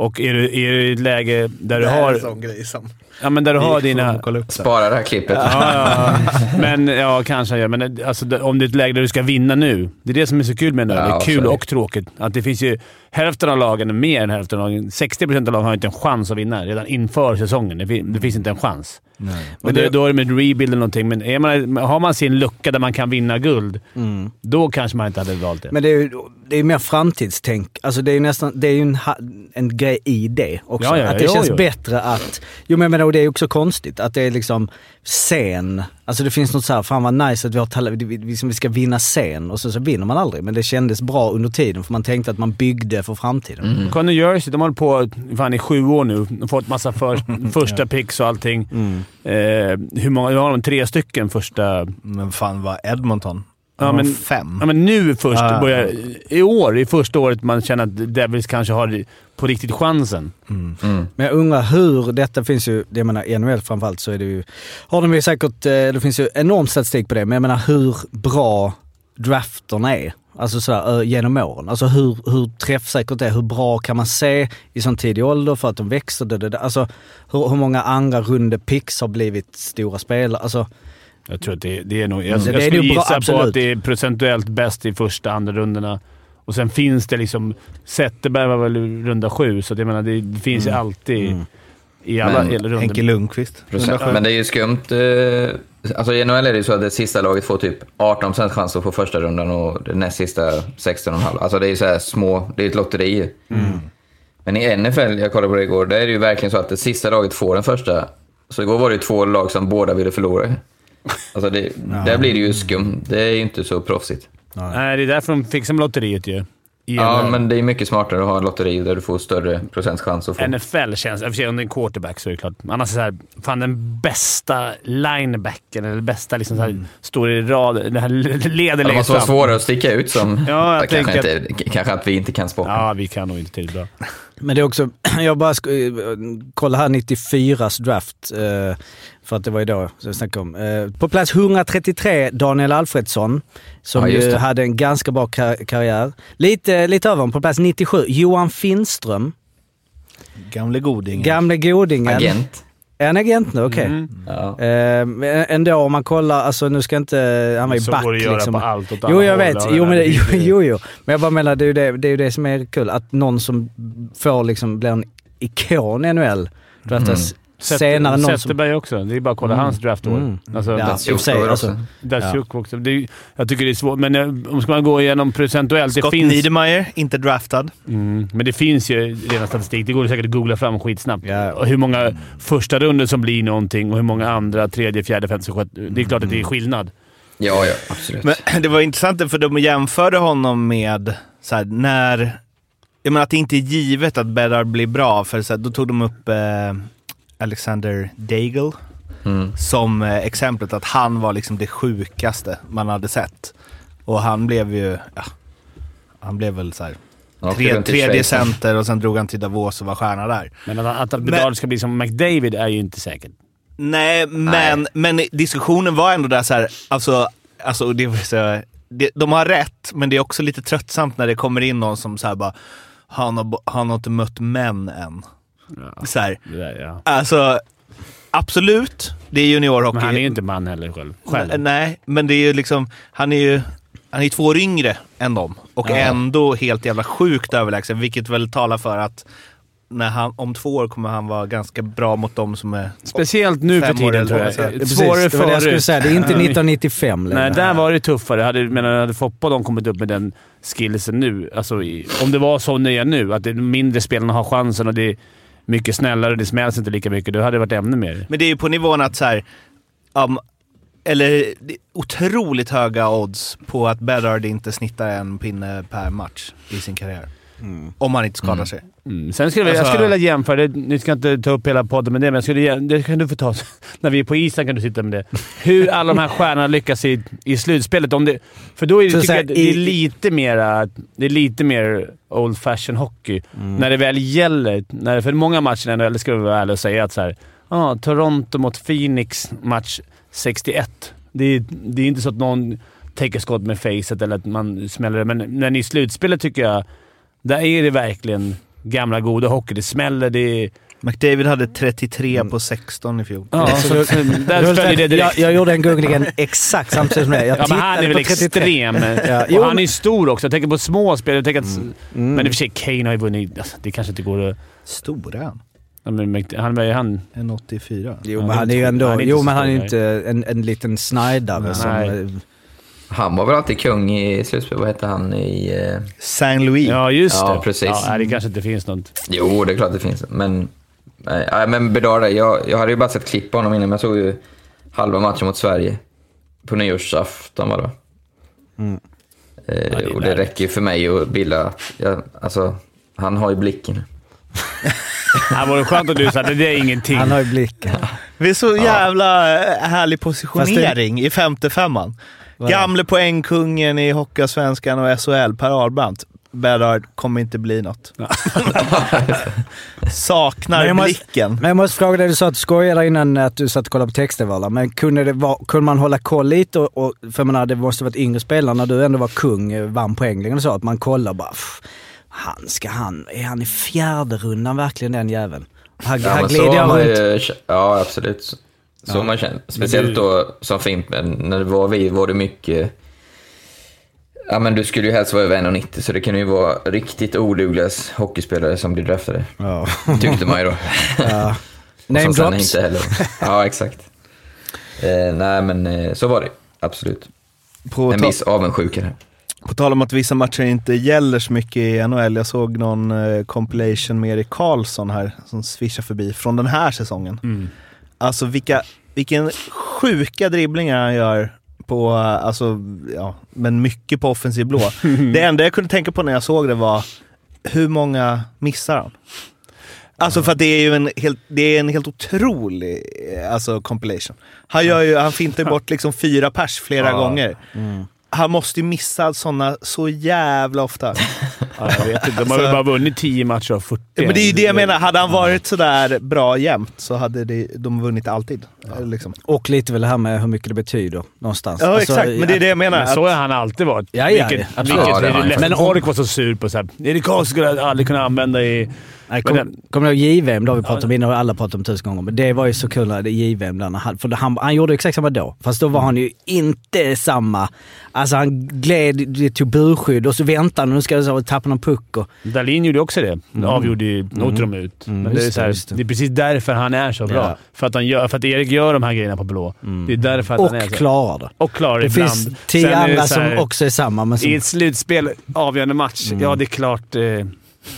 Och är du, är du i ett läge där du det här är har... en sån grej som... Ja, men där du har dina... Spara det här klippet. Ja, ja, ja. (laughs) Men ja, kanske gör. Men det- alltså, det- om det är ett läge där du ska vinna nu. Det är det som är så kul med det. Ja, det är kul det. och tråkigt. Att det finns ju hälften av lagen, mer än hälften av lagen, 60% av lagen har inte en chans att vinna redan inför säsongen. Det, fin- det finns inte en chans. Och det, då är det med rebuild eller någonting, men är man, har man sin lucka där man kan vinna guld, då kanske man inte hade valt det. Men det är ju det är mer framtidstänk. Alltså det är ju nästan, det är ju en, en grej i det också. Ja, ja, att det jo, känns jo. bättre att... Jo men jag menar, och det är också konstigt att det är liksom scen. Alltså det finns något så här, fan vad nice att vi har vi, vi, vi, ska vinna scen och så, så vinner man aldrig. Men det kändes bra under tiden för man tänkte att man byggde för framtiden. Mm. Conor Jersey, de har hållit på fan i sju år nu. De har fått massa för, (laughs) första picks och allting. Eh, hur många? Nu har de tre stycken första... Men fan vad Edmonton? Ja, men- fem. Ja, men nu först. Ah. Börjar, I år, i första året, man känner att Devils kanske har på riktigt chansen. Mm. Men jag undrar hur, detta finns ju, jag menar i NHL framförallt så är det ju, har de ju säkert, eh, det finns ju enorm statistik på det, men jag menar hur bra drafterna är. Alltså sådär, genom åren. Alltså hur, hur träffsäkert det är, hur bra kan man se i sån tidig ålder för att de växer? Det, det, det. Alltså hur, hur många andra runde picks har blivit stora spelare? Alltså, Jag tror att det, det är nog... Jag, Mm. jag skulle nog bra, gissa på absolut. att det är procentuellt bäst i första andra rundorna. Och sen finns det liksom... Zetterberg var väl runda sju, så att jag menar det, finns ju alltid i alla Men. Henke Lundqvist. Procent. Men det är ju skumt. Eh, alltså i NHL är det ju så att det sista laget får typ 18% chans att få första rundan och det näst sista 16,5. Alltså det är ju så här små, det är ett lotteri ju. Men i NFL, jag kollade på det igår, där är det ju verkligen så att det sista laget får den första. Så igår var det ju två lag som båda ville förlora. Alltså det, där blir det ju skum. Det är ju inte så proffsigt. Nej, det är därför de fixar med lotteriet ju. Ja, men det är mycket smartare att ha en lotteri där du får större procentchans att få. NFL känns... I och för sig om det är en quarterback så är det klart. Annars är det så här, fan den bästa linebacken, eller bästa liksom så här, står i rad. Den här leder Det längst måste vara fram. svårare att sticka ut som... Ja, jag kanske, tänker inte, kanske att vi inte kan sporten. Ja, vi kan nog inte tillräckligt bra. Men det är också, (clears throat) jag bara eh, kolla här 94s draft, eh, för att det var idag som jag snackade om. Eh, På plats 133 Daniel Alfredsson, som Ja, just ju hade en ganska bra kar- karriär. Lite, lite över honom, på plats 97 Johan Finström, Gamle godingen. gamle godingen. Agent. Är han agent nu? Okej. Mm. Ja. Men ändå om man kollar, alltså nu ska inte, han var ju Så back går det göra liksom. på allt åt Jo, jag vet. Jo, men, det- jo, (laughs) jo, jo. Men jag bara menar, det är ju det, det, är ju det som är kul. Att någon som får liksom, blir en ikon i NHL draftas senare. Någon som, Zetterberg också. Det är bara att kolla Mm. hans draftår. Mm. Alltså, Ja, Datsjuk alltså, också. Datsjuk också. Det är, jag tycker det är svårt, men eh, om ska man gå igenom procentuellt. Det Scott finns, Niedermayer, inte draftad. mm, men det finns ju redan statistik. Det går säkert att googla fram skitsnabbt. Ja. Och hur många första runder som blir någonting och hur många andra, tredje, fjärde, femte, sjätte. Det är klart att det är skillnad. Ja, ja, absolut. Men (clears throat) det var intressant för de jämförde honom med så här, när... Jag menar att det inte är givet att Bedard blir bra, för så här, då tog de upp eh, Alexander Daigle Mm. som eh, exemplet att han var liksom det sjukaste man hade sett. Och han blev ju, ja, han blev väl så här, Han åkte tre, tredje center och sen drog han till Davos och var stjärna där. Men att, att Bedard ska bli som McDavid är ju inte säkert. Nej, men, men diskussionen var ändå där så här, alltså, alltså det så, det, de har rätt, men det är också lite tröttsamt när det kommer in någon som så här bara, han har, han har inte mött män än. Så här, Det där, ja. alltså, absolut, det är juniorhockey. Men han är ju inte man heller själv. själv. Nej, men det är ju liksom, han är ju han är två år yngre än dem och Ja. ändå helt jävla sjukt överlägsen, vilket väl talar för att när han, om två år kommer han vara ganska bra mot dem som är... Speciellt nu för tiden tror jag. så- Precis, Svårare det var det jag skulle säga. Det är inte (laughs) 1995 längre. Nej, där var det tuffare. Hade, men hade Foppa och de kommit upp med den skillsen nu, alltså i, om det var så det är nu, att de mindre spelarna har chansen och det är mycket snällare det smälls inte lika mycket, då hade det varit ännu mer. Men det är ju på nivån att så här, um, eller det är otroligt höga odds på att Bedard inte snittar en pinne per match i sin karriär. Om han inte skadar sig. Mm. Sen skulle jag, jag Alltså- skulle vilja jämföra, det, ni ska inte ta upp hela podden med det, men jag skulle, det kan du få ta (laughs) när vi är på isen. kan du sitta med det. Hur alla de här stjärnorna lyckas i, i slutspelet. Om det, för då är det, Så tycker så här, jag, att det är i- lite mera, det är lite mer old fashion hockey. När det väl gäller. När, för många matcher, eller ska vi vara ärliga och säga att så här, ah, Toronto mot Phoenix, match 61. Det är, det är inte så att någon täcker skott med facet eller att man smäller det, men, men i slutspelet tycker jag där är det verkligen gamla goda hockey. Det smäller, det är... McDavid hade 33 på 16 i fjol. Ja, så, där följer det jag, direkt. jag gjorde den googlingen exakt samtidigt som det. Jag Ja, men han är väl på 33. extrem. Ja, och jo, han är ju stor också. Jag tänker på små spel. Jag tänker att, Mm. Men i och för sig, Kane har ju vunnit. Alltså, det kanske inte går att... Stor är han. Ja, men Mc- Han är han... En 84. Jo, Ja, men är han är ju inte- ändå... han är jo, men han är ju inte en, en liten snajdare som... Nej. Han var väl alltid kung i slutspel. Vad hette han i... Eh... Saint Louis. Ja, just Ja, det. precis. Ja, det kanske inte finns något. Jo, det är klart det finns. Men, nej, men Bedard, jag, jag hade ju bara sett klipp på honom innan, men jag såg ju halva matchen mot Sverige på nyårsafton var det va? Mm. Eh, det och det räcker ju för mig att bilda att, jag, alltså, han har ju blicken. (laughs) Det vore skönt om du sa det är ingenting. Han har ju blicken. Det är så jävla eh, härlig positionering i femte femman. Gamle poängkungen i Hockeyallsvenskan och SHL, Per Ahlbrandt. Bedard kommer inte bli något. (laughs) Saknar Men måste- blicken. Men jag måste fråga dig, du sa att du skojade innan att du satt och kollade på textval. Men kunde, det vara, kunde man hålla koll lite? Och, och, för menar, det måste varit yngre spelare när du ändå var kung, eh, vann poängligan och så. Att man kollar bara, "Pff, han ska han, är han i fjärde rundan verkligen den jäveln? Här, Ja, så glider runt. ju, ja absolut. Så, har man känt. Speciellt då som Fimp, men när det var vi var det mycket... Ja men du skulle ju helst vara över 1,90 så det kan ju vara riktigt odugliga hockeyspelare som blir draftade. Ja. Tyckte man ju då. (laughs) Ja. (laughs) Name drops. inte heller. Ja exakt. (laughs) Eh, nej men eh, så var det absolut. På, En viss avundsjuka där. på tal om att vissa matcher inte gäller så mycket i NHL. Jag såg någon eh, compilation med Erik Karlsson här som swishar förbi från den här säsongen. Mm. Alltså vilka, vilken sjuka dribblingar han gör på, alltså, ja, men mycket på offensiv blå. (laughs) det enda jag kunde tänka på när jag såg det var, hur många missar han? Alltså för att det är ju en helt, det är en helt otrolig eh, alltså, compilation. Han, gör ju, han fintar bort liksom fyra pers flera Ja. gånger. Mm. Han måste ju missa sådana så jävla ofta. (laughs) Ja, jag vet inte. De har ju Alltså- bara vunnit 10 matcher av 40. Ja, men det är ju det jag menar. Hade han varit sådär bra jämt så hade det, de vunnit alltid. Liksom. Och lite väl det här med hur mycket det betyder någonstans. Ja, Alltså, exakt. Men det är det jag menar. Men så har han alltid varit. Ja, ja, vilket, vilket Ja, han men. Ork var så sur på såhär. Erik Karlsson skulle jag aldrig kunna använda i... Nej, kom, den- kommer du ihåg JVM? Det har vi pratat om innan och alla pratat om tusen gånger. Men det var ju så kul när det JVM där. Han, för han, han gjorde exakt samma då. Fast då var han ju inte samma. Alltså han gled, det tog burskydd och så väntade han nu ska jag så tappa någon puck. Och, Dahlin gjorde också det. Avgjorde ju, nu åkte de ut. Mm, Men det är, så det, här, det. det är precis därför han är så bra. Ja. För, att han gör, för att Erik gör de här grejerna på blå. Det är därför att och han är så. klarar det. Och klarar Det ibland. finns tio det andra som också är samma. Men som, I ett slutspel, avgörande match, ja det är klart. Eh,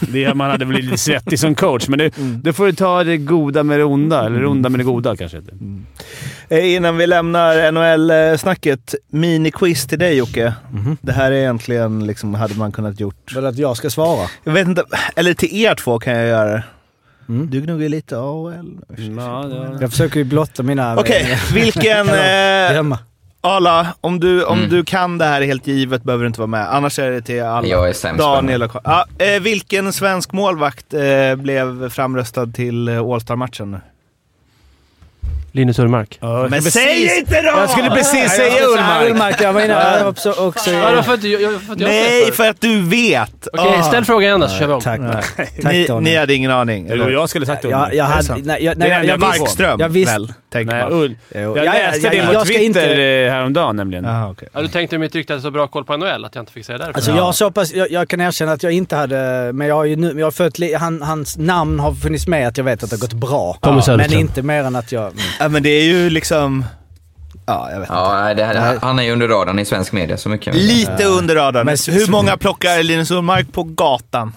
det, man hade blivit lite svettig som coach, men det, då får du ta det goda med det onda. Eller det onda med det goda kanske. inte. Eh, Innan vi lämnar NHL-snacket, mini-quiz till dig Jocke. Det här är egentligen, liksom, hade man kunnat gjort... Väl att jag ska svara? Jag vet inte, eller till er två kan jag göra det. Mm. Du gnuggar lite AHL. Ja, ja. Jag försöker ju blotta mina... Okej, vilken... (laughs) Eh, Arla, om, du, om Mm. du kan det här helt givet behöver du inte vara med. Annars är det till alla. Jag är sämst Daniel och ja, eh, Vilken svensk målvakt eh, blev framröstad till eh, All-Star-matchen nu? Linus Ullmark. Ja, Men precis. säg inte då! Jag skulle precis säga Ullmark. Ullmark. Ullmark, jag var inne jag också... också Ja, för att jag, jag, för att jag Nej, för... att du vet! Okej, Ah. ställ frågan igen då så kör vi om. Tack. Tack Ni, ni hade ingen aning? Jo, jag skulle sagt jag, Ullmark. jag det hade... Nej, jag, Nej, nej, jag, jag, Markström, jag visste- väl? Tänker Nej, man. Ull. Jag ja, läste ja, det ja, på Twitter inte- inte... häromdagen nämligen. Jaha, okej. Ja, du tänkte i mitt rykte hade så bra koll på NHL att jag inte fick säga därför. Alltså jag, har så pass, jag, jag kan erkänna att jag inte hade, men jag har ju nu, jag har följt, han, hans namn har funnits med att jag vet att det har gått bra. Tommy men inte mer än att jag... Mm. Ja, men det är ju liksom... Ja, jag vet inte. Ja, nej, det här, han är ju under radarn i svensk media, så mycket. Lite under radarn. Men- Hur många plockar Linus Ullmark på gatan?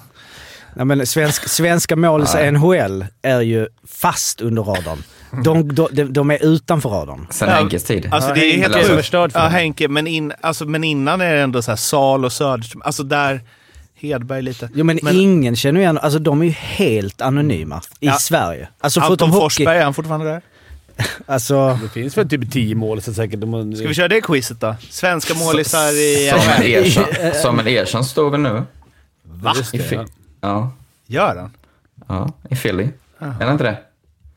Nej, men svensk, svenska måls NHL är ju fast under radarn. De, de, de, är utanför radarn. Sen Ja, Henkes tid. Alltså det är helt förstörd för Ja. Henke, men, in, alltså, men innan är det ändå så här Sal och Söderström. Alltså där... Hedberg lite. Jo men, Men- ingen känner igen, alltså de är ju helt anonyma i Ja. Sverige. Alltså Anton förutom hockey. Forsberg, är han fortfarande där? (laughs) Alltså, Det finns väl typ 10 mål så säkert. De, Ska vi köra det quizet då? Svenska målisar i Samuel. Ersson, Samuel Ersson står väl nu? Va? I ja, Gör han? ja, i Philly. Är det inte det?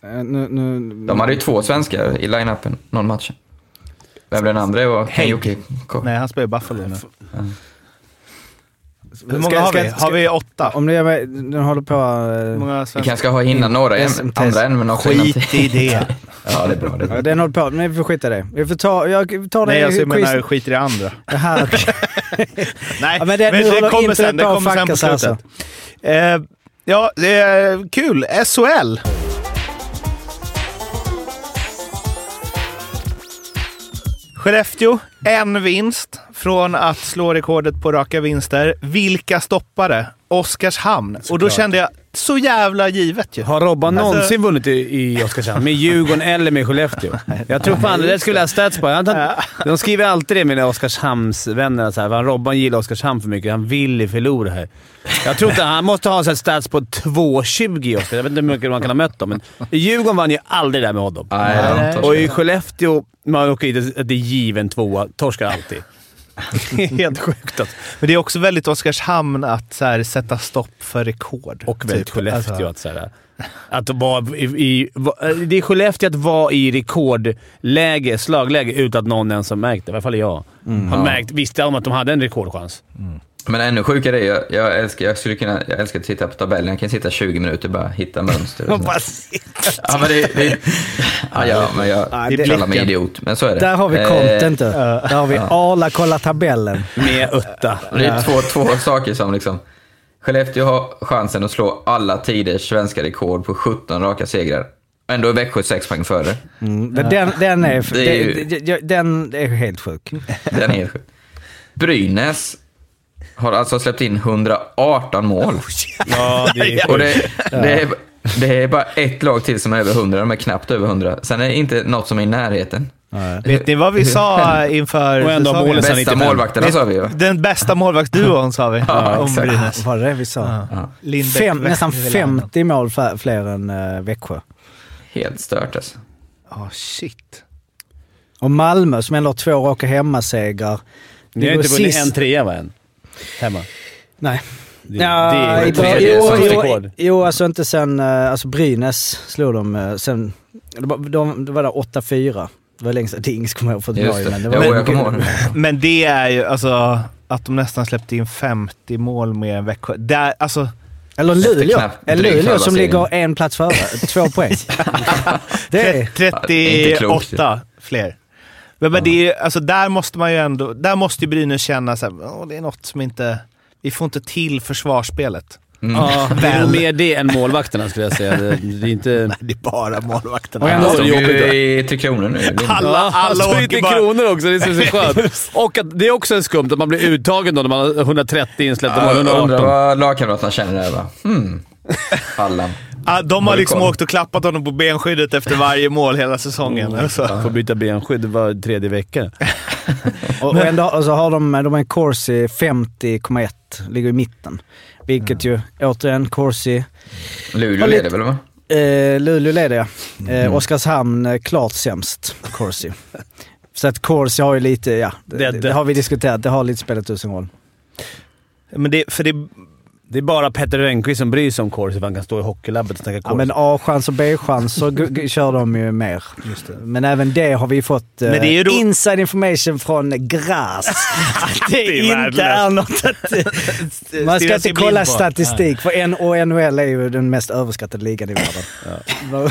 Eh, nu, nu, De hade ju två svenskar i line-upen någon match. Vem den andra var? Ko- Nej, han spelar i Buffalo nu. Hur många Ska- har vi? ska- Har vi åtta? Om det är med, den håller på... Eh, många Vi kanske ska ha hinna några andra ämnen också. innan- Skit i det. (laughs) Ja, det är bra. Det är bra. Den håller på, men vi får skita i det. Vi får ta, jag tar det Nej, alltså, jag menar skit i det andra. Det här. (laughs) Nej, Ja, men det- nu håller kommer sen. Det kommer sen på slutet. Eh, ja, det är kul. SHL. Skellefteå, en vinst från att slå rekordet på raka vinster. Vilka stoppade? Oskarshamn. Och då kände jag, så jävla givet ju. Har Robban Alltså- någonsin vunnit i, i Oskarshamn? Med Djurgården eller med Skellefteå? Jag tror fan det där skulle jag ha stats på. Jag tar- De skriver alltid det, mina Oskarshamnsvänner. Så här, Robban gillar Oskarshamn för mycket. Han vill ju förlora här. Jag tror inte... Han måste ha så här stats på 2,20 i Oskarshamn. Jag vet inte hur mycket man kan ha mött dem, men i Djurgården vann ju aldrig där med honom. Nej, Och i. Skellefteå, man åker att det är given tvåa. Torskar alltid. Helt sjukt. Alltså. Men det är också väldigt Oskarshamn att så här, sätta stopp för rekord. Och väldigt Typ. Skellefteå Alltså, att säga. Att vara i, i, det är Skellefteå att vara i rekordläge, slagläge, utan att någon ens har märkt det. I alla fall jag. Mm. Har märkt, visste om att de hade en rekordchans. Men ännu sjukare är jag, jag, älskar, jag, skulle kunna, jag älskar att titta på tabellen. Jag kan sitta 20 minuter och bara hitta mönster. och (laughs) sånt. ja, men det, det, ja, ja, men jag Ja, det kallar mig idiot, men så är det. Där har vi Eh, content. du. Där har vi Arla kolla tabellen. Med utta. Det är två, två saker som liksom... Skellefteå har chansen att slå alla tiders svenska rekord på 17 raka segrar. Ändå är Växjö 6 poäng före. Mm. Den, den, är, är ju- det- den är helt sjuk. Den är helt sjuk. Brynäs har alltså släppt in 118 mål. Ja, det är (laughs) Och det, det, är, det är bara ett lag till som är över 100, de är knappt över 100. Sen är det inte något som är i närheten. Vet ni vad vi sa (laughs) inför Och ändå sen Bästa 95. målvakterna sa vi ju. Den bästa målvaktsduon sa vi (laughs) Ja, om exakt. Brynäs. Var det vi sa? Lindbäck, Fem, nästan Västerlund. 50 mål fler, fler än uh, Växjö. Helt stört alltså. Ja, shit. Och Malmö som ändå har två raka hemmasegrar. Ni har inte vunnit sist- en trea va, än? Hemma. Nej. Det, Ja, det är tredje jo, jo, jo, alltså inte sen... eh, Alltså Brynäs slog de eh, sen... Det var, de, det var där 8-4. Det var länge sedan Dings kommer jag ihåg för ett Just bra, det. men det jag kommer ihåg. Men det är ju alltså att de nästan släppte in 50 mål med Växjö. Det alltså, Eller Luleå. Eller Luleå som serien. ligger en plats före. Två poäng. (laughs) Det är... tre- inte klokt. 38 fler. Men, men det är, alltså, där måste man ju ändå... Där måste ju Brynäs känna att det är något som inte... Vi får inte till försvarsspelet. Mm. Ja, (laughs) det är mer det än målvakterna skulle jag säga. Det, det är inte... (laughs) Det är bara målvakterna. Och ändå- jobbigt, ju i Tre Kronor nu. (laughs) Alla, alla alltså, åker lite bara... kronor också, det är så, så skönt. Och att det är också skumt att man blir uttagen då när man har 130 insläppta mål, Jag undrar 118. vad lagkamraterna känner där va? Hmm. Allan. Ah, de har liksom koll? åkt och klappat honom på benskyddet efter varje mål hela säsongen. Alltså. Får byta benskydd var tredje vecka. (laughs) Och, och, ändå, och så har de, de har en Corsi 50,1. Ligger i mitten. Vilket ju, återigen, Corsi... Luleå lite- leder väl va? Eh, Luleå leder jag. Eh, Oskarshamn eh, klart sämst, Corsi. Så att Corsi har ju lite, ja, det, Det- det, det- har vi diskuterat. Det har lite spelat ut sin roll. Men det, för det, Det är bara Petter Rönnqvist som bryr sig om Corsi för han kan stå i hockeylabbet och snacka Ja, Corsi. men A-chans och B-chans så kör de ju mer. Men även det har vi fått eh, Men det är ju då- inside information från Gras. (laughs) Att det, Det är (laughs) inte är något att... (laughs) Man ska inte kolla statistik, för N och NHL är ju den mest överskattade ligan i världen.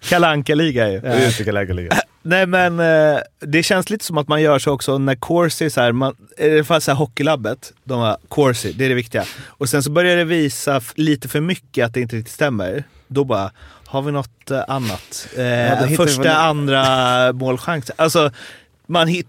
Kalanka liga ju. Ja, just det, Kalanka-liga. Nej men eh, det känns lite som att man gör så också när Corsi, så här, man, i alla fall så här hockeylabbet, de har Corsi, det är det viktiga. Och sen så börjar det visa lite för mycket att det inte riktigt stämmer. Då bara, har vi något eh, annat? Eh, vi första, andra målchans. Alltså, man hit,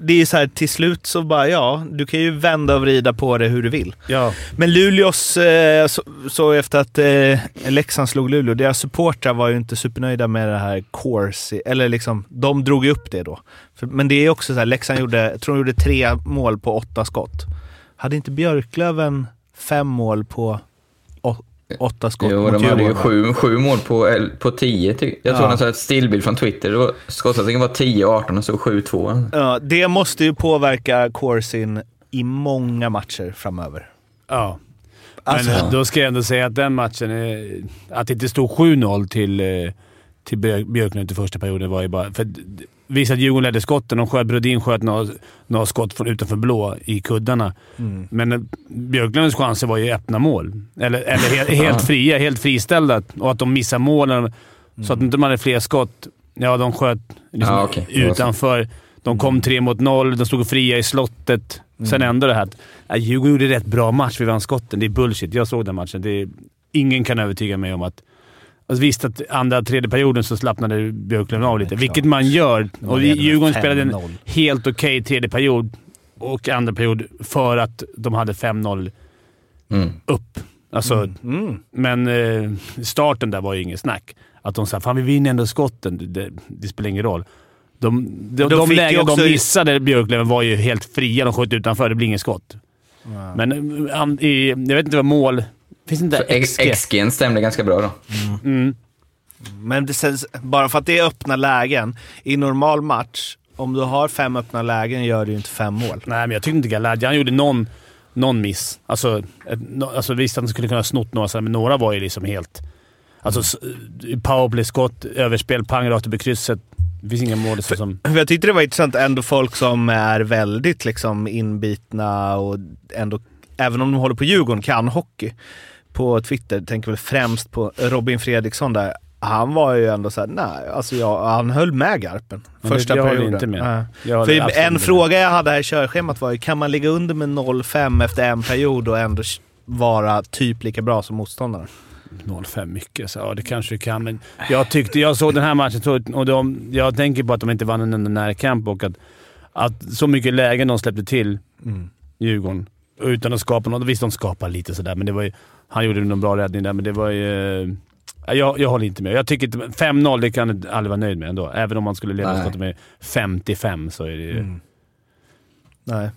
det är så här till slut så bara, ja, du kan ju vända och vrida på det hur du vill. Ja. Men Luleås, eh, så, så efter att eh, Leksand slog Luleå, deras supportrar var ju inte supernöjda med det här Corsi, eller liksom, de drog ju upp det då. För, men det är också så här, Leksand gjorde, jag tror de gjorde tre mål på åtta skott. Hade inte Björklöven fem mål på åtta skott Jo, mot de hade ju sju, sju mål på, på tio. ty- Jag såg Ja. en sån här stillbild från Twitter. Skottsättningen var 10-18 och så 7-2. Ja, det måste ju påverka Corsin i många matcher framöver. ja. Alltså- Men då ska jag ändå säga att den matchen, eh, att det inte stod 7-0 till, eh, till Björk- Björklund i första perioden var ju bara... För visst att Djurgården ledde skotten. Sköt, Brodin sköt några, några skott från utanför blå i kuddarna. Men eh, Björklunds chanser var ju öppna mål. Eller, eller helt, helt fria, helt friställda. Och att de missar målen så att inte de hade fler skott. Ja, de sköt liksom var så. utanför. De kom tre mot noll. De stod fria i slottet. Sen ändå det här att ja, Djurgården gjorde rätt bra match. Vi vann skotten. Det är bullshit. Jag såg den matchen. Det är, ingen kan övertyga mig om att... Alltså visst att andra tredje perioden så slappnade Björklund av lite, vilket man gör. Och Djurgården spelade en 5-0. helt okej tredje period och andra period för att de hade 5-0 Mm. upp. Alltså, Mm. Men eh, starten där var ju inget snack. Att de sa “Fan, vi vinner ändå skotten”. Det, det, det spelar ingen roll. De, de, De de lägen också- de missade, Björklöven, var ju helt fria. De sköt utanför. Det blir inget skott. Men eh, i, jag vet inte vad mål... Finns inte XG? XG stämde ganska bra då. Mm. Men det bara för att det är öppna lägen, i normal match, om du har fem öppna lägen gör du ju inte fem mål. Nej, men jag tyckte inte Galadji... Han gjorde någon, någon miss. Alltså, ett, no, alltså visst, han skulle kunna ha snott några, men några var ju liksom helt... Alltså s- powerplay-skott, överspel, pang rakt upp i krysset. Det finns inga mål så som... Jag tyckte det var intressant, ändå folk som är väldigt liksom inbitna och ändå, även om de håller på Djurgården, kan hockey. På Twitter, tänker väl främst på Robin Fredriksson där. Han var ju ändå såhär, nej, alltså jag, han höll med Garpen. Men Första jag perioden. inte med. Ja. För en fråga jag hade här i körschemat var ju, kan man ligga under med 0-5 efter en period och ändå vara typ lika bra som motståndaren? 0-5 mycket, så ja det kanske du kan. Men jag tyckte, jag såg den här matchen och de, jag tänker på att de inte vann en enda närkamp och att, att så mycket lägen de släppte till Mm. Djurgården utan att skapa något. Visst, de skapade lite sådär, men det var ju, han gjorde någon bra räddning där, men det var ju... eh, Jag, jag håller inte med. Jag tycker inte... 5-0, det kan du aldrig vara nöjd med ändå. Även om man skulle leda med 55 så är det ju... Mm. Nej.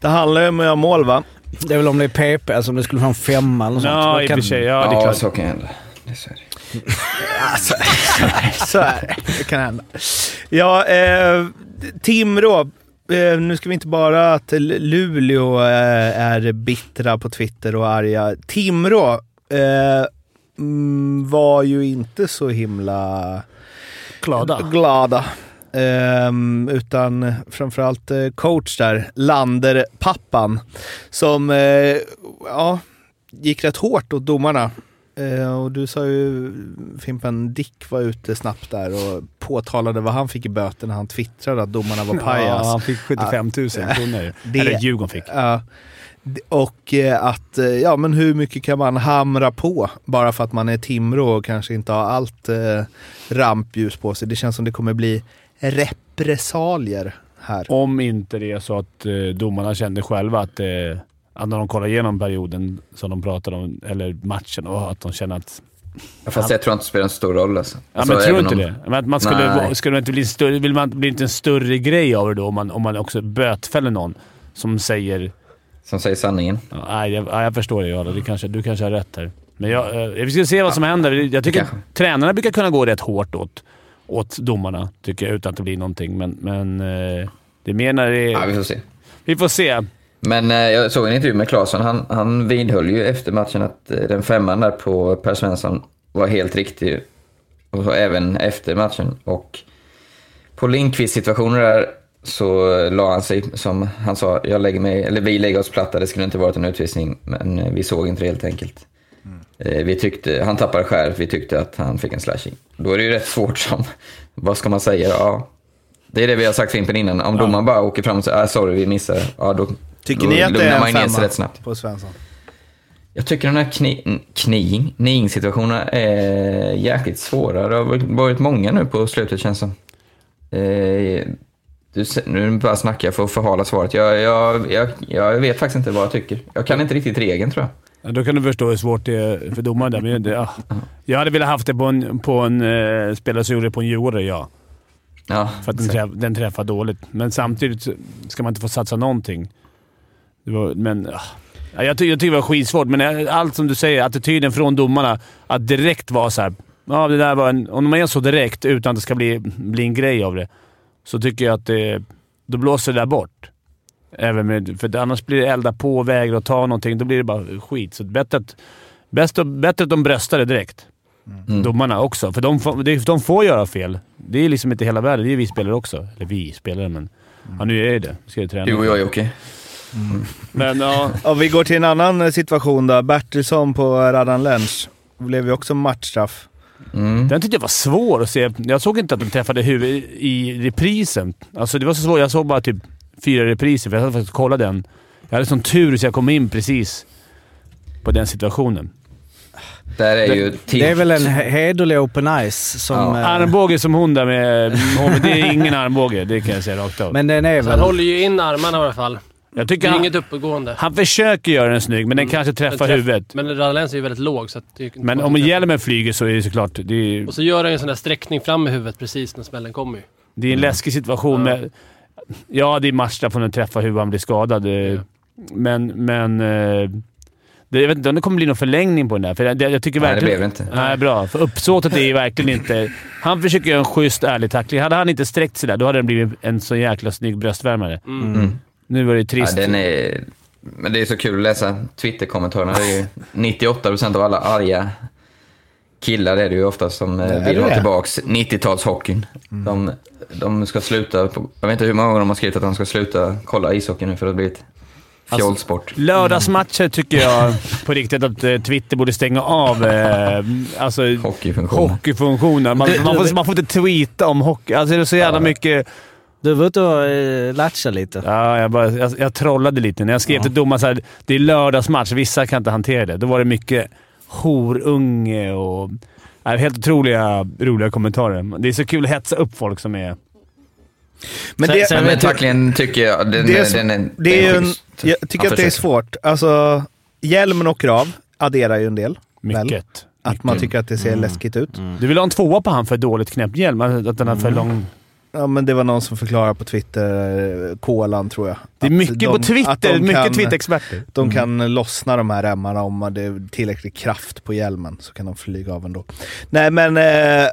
Det handlar ju om att göra mål va? Det är väl om det är PP, alltså om det skulle vara en femma eller något sånt. Ja, i och kan- för sig. Ja, det är Ja, klart. så kan hända. Det är så är det. Alltså, så är det. Det kan hända. Ja, eh, Timrå. Eh, nu ska vi inte bara att Luleå eh, är bittra på Twitter och arga. Timrå eh, mm, var ju inte så himla Glada. glada. Ehm, utan framförallt coach där, Lander-pappan, som ja, gick rätt hårt åt domarna. Eh, och du sa ju, Fimpen, Dick var ute snabbt där och påtalade vad han fick i böter när han twittrade att domarna var pajas. Ja, han fick 75 000 kronor. (laughs) Det- Eller Djurgården fick. Ja. Och eh, att, eh, ja men hur mycket kan man hamra på bara för att man är Timrå och kanske inte har allt eh, rampljus på sig. Det känns som det kommer bli repressalier här. Om inte det är så att eh, domarna kände själva att, eh, att när de kollar igenom perioden som de pratade om, eller matchen, och att de känner att... Ja, Fast jag tror inte det spelar en stor roll alltså. Ja, Alltså, men tror inte om- det? Men att man skulle, Nej. skulle inte bli större, vill man bli inte en större grej av det då om man, om man också bötfäller någon som säger... Som säger sanningen. Ja, nej, jag, ja, jag förstår det Jarl. Det kanske, du kanske har rätt här. Men jag, eh, vi ska se vad som händer. Jag tycker kanske. tränarna brukar kunna gå rätt hårt åt, åt domarna, tycker jag, utan att det blir någonting. Men, men eh, det när det. Ja, vi får se. Vi får se. Men eh, jag såg en intervju med Claesson. Han, han vidhöll ju efter matchen att eh, den femman där på Per Svensson var helt riktig. Och så även efter matchen. Och på Lindqvist situationer där så eh, la han sig, som han sa, jag lägger mig, eller vi lägger oss platta, det skulle inte varit en utvisning. Men vi såg inte det helt enkelt. Eh, Vi tyckte, han tappade skär, vi tyckte att han fick en slashing. Då är det ju rätt svårt som, (laughs) vad ska man säga? Ja, det är det vi har sagt Fimpen innan. Om domaren bara åker fram och säger ah, sorry vi missade, ja då Tycker då ni att det är en femma rätt snabbt. på Svensson? Jag tycker de här kni, kniing, kniing-situationerna är jäkligt svåra. Det har varit- många nu på slutet känns som. Eh, du, nu bara snackar jag för att förhala svaret. Jag, jag, jag, jag vet faktiskt inte vad jag tycker. Jag kan inte riktigt regeln tror jag. Ja, då kan du förstå hur svårt det är för domaren där. Men det, ja. Jag hade velat haft det på en, på en eh, spelare som gjorde det på en djurgårdare, ja. Ja, För att den, träff, den träffar dåligt. Men samtidigt ska man inte få satsa någonting. Var, men... ah. Ja, jag, ty, jag tycker det var skitsvårt, men eh, allt som du säger, attityden från domarna, att direkt vara så här. Ja, det där var en, om man är så direkt utan att det ska bli, bli en grej av det, så tycker jag att det, då blåser det där bort. Även med, för annars blir det elda på, vägra att ta någonting. Då blir det bara skit. Så bättre att, bäst, att- bättre att de bröstar det direkt. Mm. Domarna också. För de får, de får göra fel. Det är liksom inte hela världen. Det är vi spelare också. Eller vi spelare, men... Ja, nu är det det. Ska jag träna. du och jag Jocke. Men ja... Om vi går till en annan eh, situation då. Bertilsson på Radan Lenz. Det blev ju också matchstraff. Mm. Den tyckte jag var svår att se. Jag såg inte att de träffade huvudet i reprisen. Alltså det var så svårt. Jag såg bara typ fyra repriser, för jag hade faktiskt kollat den. Jag hade sån tur så jag kom in precis på den situationen. Där är ju Det är väl en he- hederlig open ice som... Ja. eh, Armbåge som hon där med det är ingen armbåge. Det kan jag säga rakt av. Men den är Så väl... han håller ju in armarna i alla fall. jag Det tycker är han, inget uppåtgående. han försöker göra den snygg, men den kanske träffar träff- huvudet. Men Radalens är ju väldigt låg, så att det är inte Men om hjälmen flyger så är det såklart... Det är, Och så gör han en sån där sträckning fram med huvudet precis när smällen kommer ju. det är en läskig situation. Ja. Med, ja, det är matchstraff om den träffar huvudet han blir skadad. Ja. Men, men eh, Det, jag vet inte om det kommer bli någon förlängning på den där. För jag, jag tycker Nej, det verkligen, blev det inte. Nej, bra. För uppsåtet är ju verkligen inte... Han försöker göra en schysst, ärlig tackling. Hade han inte sträckt sig där, då hade den blivit en så jäkla snygg bröstvärmare. Mm. Nu var det Ja, trist. den är, men det är så kul att läsa Twitter-kommentarerna. Det är ju 98% av alla arga killar är det ju oftast som eh, är vill det ha det? tillbaks 90-talshockeyn. De, de ska sluta, på, jag vet inte hur många gånger de har skrivit att de ska sluta kolla ishockey nu för att det har blivit fjollsport. Lördagsmatcher tycker jag (laughs) på riktigt att eh, Twitter borde stänga av eh, alltså, Hockeyfunktionen. hockeyfunktionen. Man, Du- man, du- får, man får inte tweeta om hockey. Alltså, det är så jävla mycket... Du var ute och eh, latcha lite. Ja, jag, bara, jag, jag trollade lite. När jag skrev till domaren att det är lördagsmatch, vissa kan inte hantera det. Då var det mycket horunge och... Ja, helt otroliga, roliga kommentarer. Det är så kul att hetsa upp folk som är... Men Sen- det, sen Men vet jag- tacklingen tycker jag, den, det är, är, den är, det är den en, jag tycker att det är svårt. Alltså, hjälmen åker av. Adderar ju en del. Mycket. Väl? Att man tycker att det ser läskigt ut. Du vill ha en tvåa på han för dåligt knäppt hjälm? Att den är för lång... Ja, men det var någon som förklarade på Twitter, eh, Kolan tror jag. Det är mycket de- på Twitter. de mycket Twitter-experter. De kan lossna de här remmarna om det är tillräcklig kraft på hjälmen så kan de flyga av ändå. Nej men eh,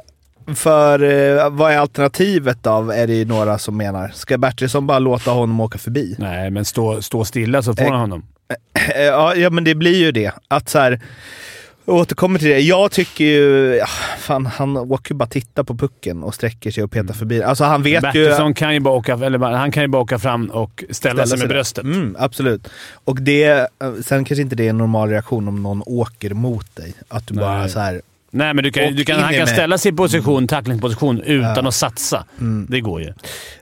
för eh, vad är alternativet då? Är det ju några som menar. Ska Bertilsson bara låta honom åka förbi? Nej, men stå, stå stilla så får Eh, han honom. Eh, Ja, ja men det blir ju det. Att så här, jag återkommer till det. Jag tycker ju... Ja, fan, han åker ju bara titta på pucken och sträcker sig och petar förbi. Alltså han vet ju... Bertilsson kan ju bara åka, eller, han kan ju bara åka fram och ställa, sig med bröstet. Mm, absolut. Och det, eh, sen kanske inte det är en normal reaktion om någon åker mot dig. Att du Nej. bara så här. Nej, men du kan, du kan, han kan mig. ställa sig i position, tacklingsposition utan Ja. att satsa. Det går ju.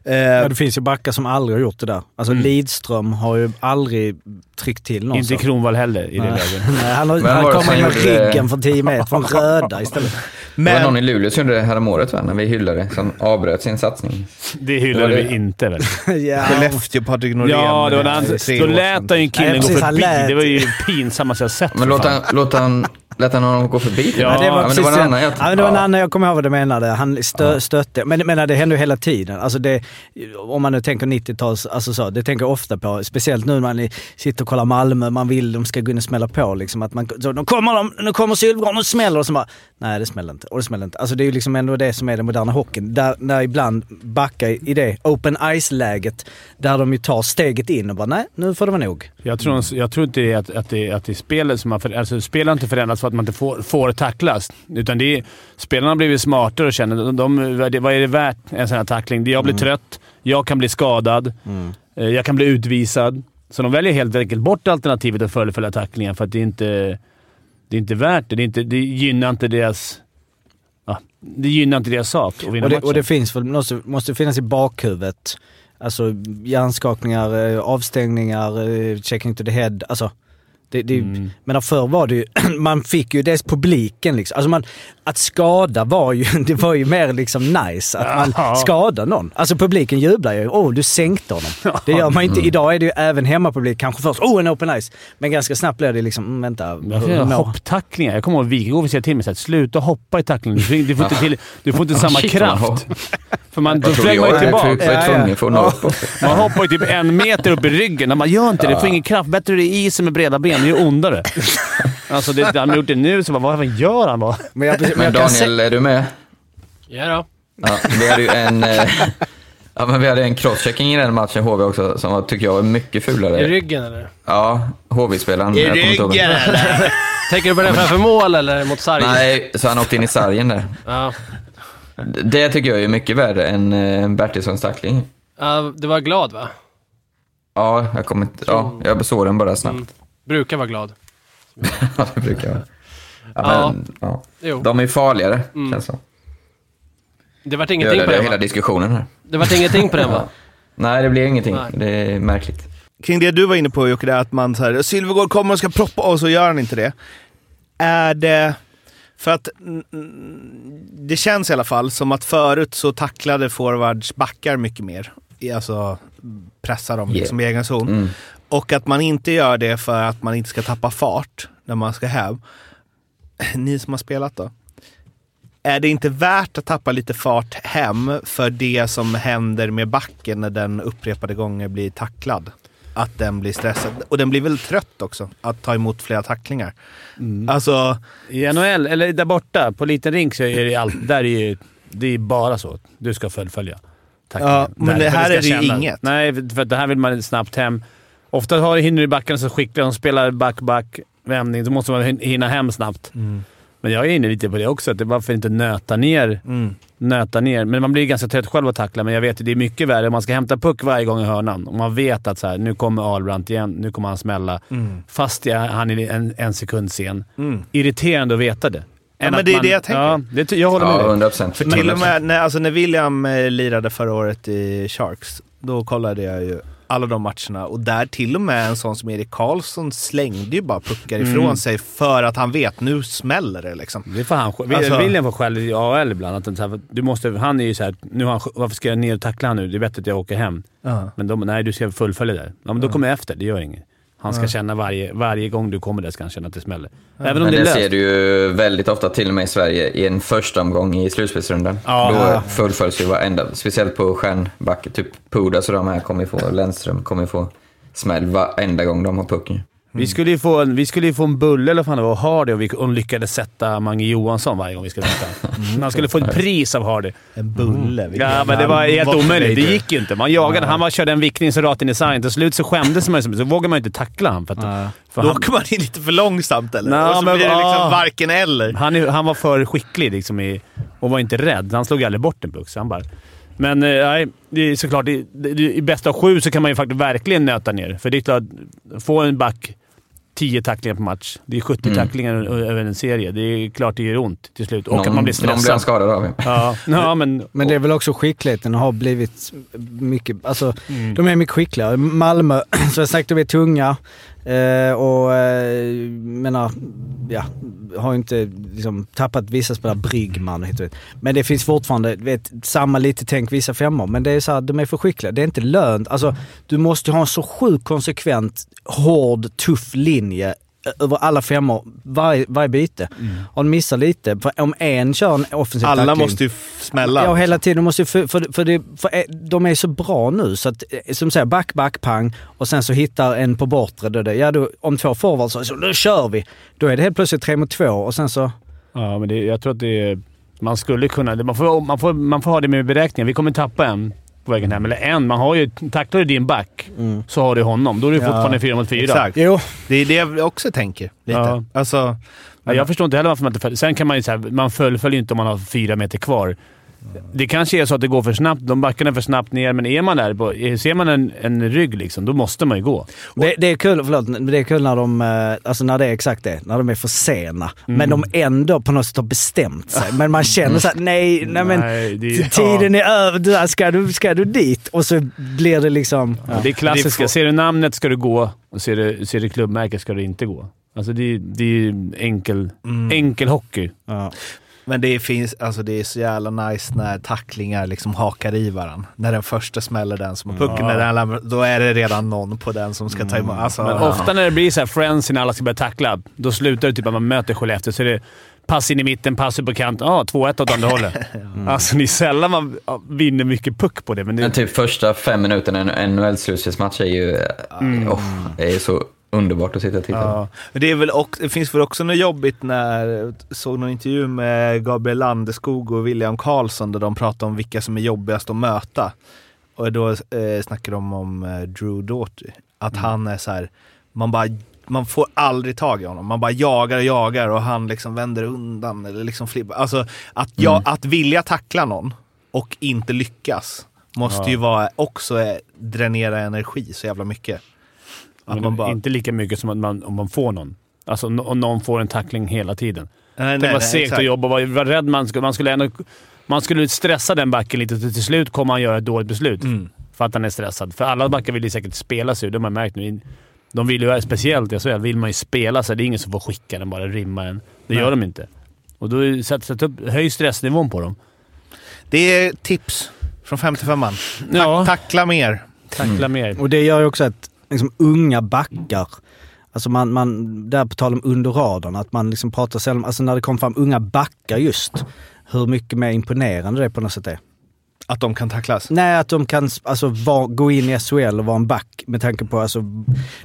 Eh, Ja, det finns ju backar som aldrig har gjort det där. Alltså Mm. Lidström har ju aldrig tryckt till någon Inte. Kronwall heller i det Nej. läget. (laughs) Nej, han har, Vem han det kommer med gjorde det? ryggen från 10 meter, från röda istället. Det var någon men, i Luleå som gjorde det häromåret va? När vi hyllade, som avbröt sin satsning. Det hyllar Det vi det. inte väl? (laughs) ja. Skellefteå, Patrik Norén. Ja, det var när eh, han, tre då lät han ju killen Nej, gå precis, förbi. Det var ju pinsammaste jag sett. Men han, låt han, lät han honom gå förbi? Ja, det var, men det var en annan jag... ja, men det var en annan, jag kommer ihåg vad du menade. Han stö, stötte. Men, men det hände ju hela tiden. Alltså det, om man nu tänker 90-tals, alltså så, det tänker jag ofta på. Speciellt nu när man sitter och kollar Malmö, man vill de ska gå in och smälla på. Liksom, att man, så, nu kommer de, nu kommer Sylvegården och smäller och så bara, nej det smäller inte. Och det smäller inte. Alltså det är ju liksom ändå det som är den moderna hockeyn. Där, där ibland backar i det open ice-läget, där de ju tar steget in och bara, nej nu får det vara nog. Jag tror, jag tror inte det är att, att, det, att det är spelet som har förändrats. Alltså, spelet har inte förändrats för att man inte får, får tacklas. Utan det är, spelarna har blivit smartare och känner de, de, vad är det värt en sån här tackling? Jag blir trött, jag kan bli skadad, eh, jag kan bli utvisad. Så de väljer helt enkelt bort alternativet att fullfölja tacklingen för att det är inte det är inte värt det. Det, inte, det gynnar inte deras... Ja, det gynnar inte deras sak att vinna Och det, matchen. och det finns väl, måste, måste finnas i bakhuvudet. Alltså hjärnskakningar, eh, avstängningar, eh, checking to the head. Alltså, det, det, Mm. Men förr var det ju, (clears throat) man fick ju dels publiken liksom. Alltså man, att skada var ju, (laughs) det var ju mer liksom nice. Att man Ja. skadade någon. Alltså publiken jublar ju. Åh, du sänkte honom. Det gör man inte. Idag är det ju även hemmapublik kanske först. Oh, en open ice. Men ganska snabbt blir det liksom, mm, vänta. Mår- hopptacklingar? Jag kommer ihåg Wikegård säga till mig att sluta hoppa i tacklingen. Du får, du får inte, till, du får inte samma (laughs) kraft. För man, då slänger man ju jag? Jag var tillbaka. tvungen för att nå upp. Man hoppar ju typ en meter upp i ryggen. Man gör inte det. Du får ingen kraft. Bättre det är isen med breda ben. Det gör ondare. (laughs) Alltså, det, han har gjort det nu, så bara, vad fan gör han bara? Men jag, men Men Daniel, är du med? Ja då. Ja, vi hade ju en... eh, Ja, men vi hade en crosschecking i den matchen, HV också, som var, tycker jag var mycket I fulare. ryggen eller? Ja, HV-spelaren. I ryggen eller? (laughs) Tänker du på den framför mål eller mot sargen? Nej, så han åkte in i sargen där. Ja. Det tycker jag är mycket värre än eh, Bertilssons tackling. Ja, du var glad va? Ja, jag kommer inte... Ja, jag såg den bara snabbt. Mm. Brukar vara glad. (laughs) Ja, det brukar jag. Ja, Ja. men, ja. De är farligare, Mm. känns som. Det vart Det ingenting på är den hela va? diskussionen här. Det vart ingenting på den va? (laughs) Nej, det blir ingenting. Nej. Det är märkligt. Kring det du var inne på Jocke, det att man så här, Sylvegård kommer och ska proppa och så gör han inte det. Är det... För att det känns i alla fall som att förut så tacklade forwards backar mycket mer. Alltså pressar dem liksom i egen zon. Mm. Och att man inte gör det för att man inte ska tappa fart när man ska hem. Ni som har spelat då? Är det inte värt att tappa lite fart hem för det som händer med backen när den upprepade gånger blir tacklad? Att den blir stressad. Och den blir väl trött också, att ta emot flera tacklingar. Mm. Alltså, I NHL, eller där borta, på liten rink, så är det allt, där är ju, det är bara så. Du ska fullfölja. tacklingen. Ja, men Där- det här ska är det ju kännas. inget. Nej, för det här vill man snabbt hem. Ofta har hinner du backarna så skickliga. De spelar back-back, vändning. Då måste man hin- hinna hem snabbt. Men jag är inne lite på det också. Att det varför inte nöta ner, mm. nöta ner. Men man blir ganska trött själv att tackla, men jag vet att det är mycket värre om man ska hämta puck varje gång i hörnan. Och man vet att så här, nu kommer Ahlbrandt igen, nu kommer han smälla. Mm. Fast jag, han är en, en sekund sen. Mm. Irriterande att veta det. Ja, men det är man- det jag tänker. Ja, det, jag håller med Ja, dig. 100 procent. För till och med när, alltså när William eh, lirade förra året i Sharks, då kollade jag ju alla de matcherna och där till och med en sån som Erik Karlsson slängde ju bara puckar ifrån Mm. sig för att han vet nu smäller det liksom. Det får han Alltså- William får skäll i AL ibland. Att här, du måste, han är ju såhär, nu han, varför ska jag ner och tackla han nu? Det är bättre att jag åker hem. Ja. Men de, nej, du ska fullfölja där. Ja, men då kommer jag efter. Det gör inget. Han ska Ja. känna varje, varje gång du kommer där ska han känna att det smäller. Även om Men det är det löst. ser du ju väldigt ofta, till och med i Sverige, i en första omgång i slutspelsrundan. Ja. Då fullföljs ju varenda, speciellt på stjärnbacken. Typ Pudas och de här kommer ju få, (laughs) Lennström kommer ju få smäll varenda gång de har pucken. Vi skulle ju få en, vi skulle få en bulle eller fan det var och Hardy och vi lyckades sätta Mange Johansson varje gång vi skulle möta. Han skulle få ett pris av Hardy. En bulle. vilken Ja, men det var helt omöjligt. Det gick ju inte. Man jagade. Han bara körde en vickning så rakt in i sargen. Till slut så skämdes man ju. Så vågade man inte tackla honom. För att, Ja. för Då åker man in lite för långsamt eller? Nej, och så men- blir det liksom ah. varken eller. han, han var för skicklig liksom i, och var inte rädd. Han slog aldrig bort en puck. Han bara... Men eh, nej, det är såklart, det, i bästa av sju så kan man ju faktiskt verkligen nöta ner. För det är klart, få en back 10 tacklingar på match. Det är 70 Mm. tacklingar över en serie. Det är klart det gör ont till slut. Och Någon, att man blir någon blir han stressad. skadad av. Ja, (laughs) ja, men... Men det är väl också skickligheten har blivit mycket, alltså Mm. de är mycket skickligare. Malmö, (clears throat) som jag sagt, de är tunga eh, och eh, menar, ja, har inte liksom tappat vissa spelare, Bryggman och hit och. Men det finns fortfarande, vet, samma lite tänk vissa femmor. Men det är så här, de är för skickliga. Det är inte lönt. Alltså, du måste ha en så sjukt konsekvent, hård, tuff linje över alla femmor, varje, varje byte. Om de missar lite, för om en kör en offensiv Alla tackling, måste ju smälla. Ja, hela tiden. Måste, ju- för, för, för, det, för eh, de är så bra nu så att, eh, som säger, back, back, pang och sen så hittar en på bortre. Då det, ja, då, om två forwards så, så nu kör vi. Då är det helt plötsligt tre mot två och sen så... Ja, men det, jag tror att det är... Man skulle kunna... Man får, man, får, man får ha det med beräkningen. Vi kommer tappa en på vägen hem. Eller en. Man har ju... Tacklar du din back så har du honom. Då är det Ja, fortfarande fyra mot fyra. Exakt. Jo, Det är det jag också tänker. Lite. Ja. Alltså, Ja, jag förstår inte heller varför man inte följer. Sen kan man ju säga man fullföljer inte om man har fyra meter kvar. Det kanske är så att det går för snabbt. De backarna är för snabbt ner, men är man där, på, ser man en, en rygg liksom, då måste man ju gå. det, det är kul, förlåt, det är kul när de, eh, alltså när det är exakt det, när de är för sena. Men de ändå på något sätt har bestämt sig. Men man känner såhär, (laughs) nej, nej men Nej, det- tiden är över, där ska du, ska du dit? Och så blir det liksom... Ja, det är klassiska. Det är Ser du namnet ska du gå och ser du, ser du klubbmärket ska du inte gå. Alltså det, det är enkel, enkel hockey. Ja. Men det finns, alltså det är så jävla nice när tacklingar liksom hakar i varandra. När den första smäller den som har pucken, när den då är det redan någon på den som ska ta emot. Alltså, Men ja. ofta när det blir så här friends när alla ska börja tackla, då slutar det typ att man möter Skellefteå. Så är det pass in i mitten, pass ut på kant. Ja, 2-1 åt andra hållet. (laughs) Alltså, det är sällan man ja, vinner mycket puck på det. Men det Men typ första fem minuterna i en NHL-slutspelsmatch är ju oh, det är så underbart att sitta och titta ja, det, är väl också, det finns väl också något jobbigt när jag såg någon intervju med Gabriel Landeskog och William Karlsson där de pratade om vilka som är jobbigast att möta. Och då eh, snackade de om eh, Drew Doughty. Att han är så här, man bara man får aldrig tag i honom. Man bara jagar och jagar och han liksom vänder undan eller liksom flippar. Alltså att, jag, att vilja tackla någon och inte lyckas måste ju vara också dränera energi så jävla mycket. Att man bara, Inte lika mycket som att man, om man får någon. Alltså om någon får en tackling hela tiden. nej, Det var nej, segt exakt. att jobba var rädd. Man skulle, man, skulle ändå, man skulle stressa den backen lite. Till till slut kommer han göra ett dåligt beslut. Mm. För att han är stressad. För alla backar vill ju säkert spela sig. Det har man märkt nu. De vill ju, speciellt i SHL, vill man ju spela sig. Det är ingen som får skicka den bara, rimma den. Det gör de inte. Och då sätt, sätt upp, höj stressnivån på dem. Det är tips från 55an. Ja. Tackla mer. Tackla mer. Och det gör ju också att liksom, unga backar, alltså man, man, där på tal om under radarn, att man liksom pratar sällan, alltså när det kom fram unga backar just, hur mycket mer imponerande det på något sätt är. Att de kan tacklas? Nej, att de kan alltså, var, gå in i SHL och vara en back med tanke på, alltså,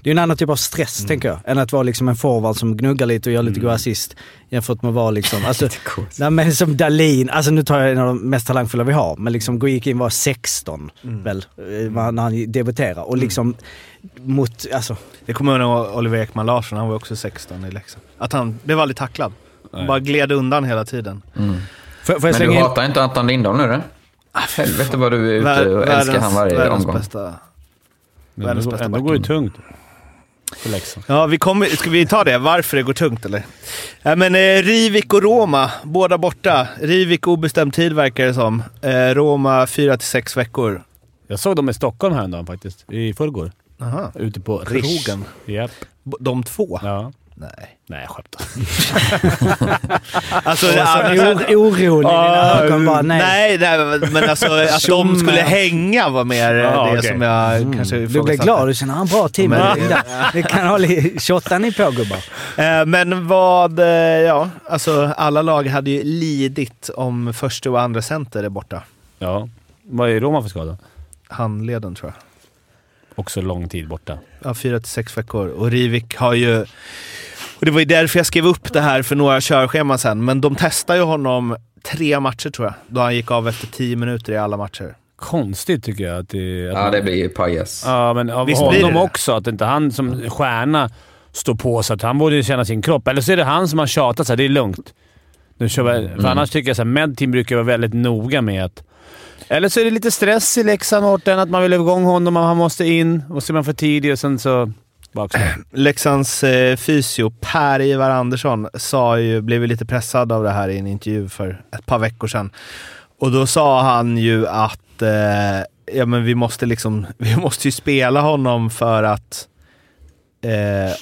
det är en annan typ av stress tänker jag, än att vara liksom en forward som gnuggar lite och gör lite goda assist. Jämfört med att vara liksom, alltså, (laughs) nej, men som Dalin, alltså nu tar jag en av de mest talangfulla vi har, men liksom gick in var 16 väl, eh, när han debuterade. Och liksom mot, alltså, Jag kommer ihåg Oliver Ekman Larsson, han var också 16 i Leksand. Att han blev aldrig tacklad. Han bara gled undan hela tiden. får, får jag Men du hatar inte Anton Lindholm nu då? Helvete vad du är ute Vär- och älskar han varje världens omgång. bästa. Men Världens bästa ändå går det tungt för Leksand. Ja, vi kommer, ska vi ta det? Varför det går tungt eller? Ja, men eh, Rivik och Roma, båda borta. Rivik obestämd tid verkar det som. Eh, Roma 4-6 veckor. Jag såg dem i Stockholm häromdagen faktiskt. I förrgår. Aha. Ute på Krogen. Japp. B- De två? Ja. Nej. Nej, jag skämtar. Alltså, (laughs) Och så ja, or- oron i dina ögon bara, nej. nej, nej, men alltså att de skulle hänga var mer Ja, det okej. som jag kanske Du blir ifrågasatte. glad, du känner han bra team. Det kan hålla i, shottar ni på gubbar? Eh, Men vad, eh, ja, alltså alla lag hade ju lidit om första och andra center är borta. Ja. Vad är Roma för skada? Handleden tror jag. Också lång tid borta. Ja, fyra till sex veckor. Och Rivik har ju... Och det var ju därför jag skrev upp det här för några körscheman sen, men de testade ju honom tre matcher tror jag. Då han gick av efter tio minuter i alla matcher. Konstigt tycker jag att det... Att Ja, man- det blir ju pajas. Ja, men av Visst honom också. Att inte han som stjärna står på sig. Att han borde känna sin kropp. Eller så är det han som har tjatat så här, det är lugnt. Nu kör vi, Mm. För annars tycker jag så här, Medteam brukar vara väldigt noga med att... Eller så är det lite stress i Leksand. Att man vill ha igång honom och han måste in. Och så är man för tidig och sen så... Bakslag. (clears throat) Leksands eh, fysio Per-Ivar Andersson sa ju, blev ju lite pressad av det här i en intervju för ett par veckor sedan. Och då sa han ju att eh, ja, men vi, måste liksom, (laughs) vi måste ju spela honom för att... Eh,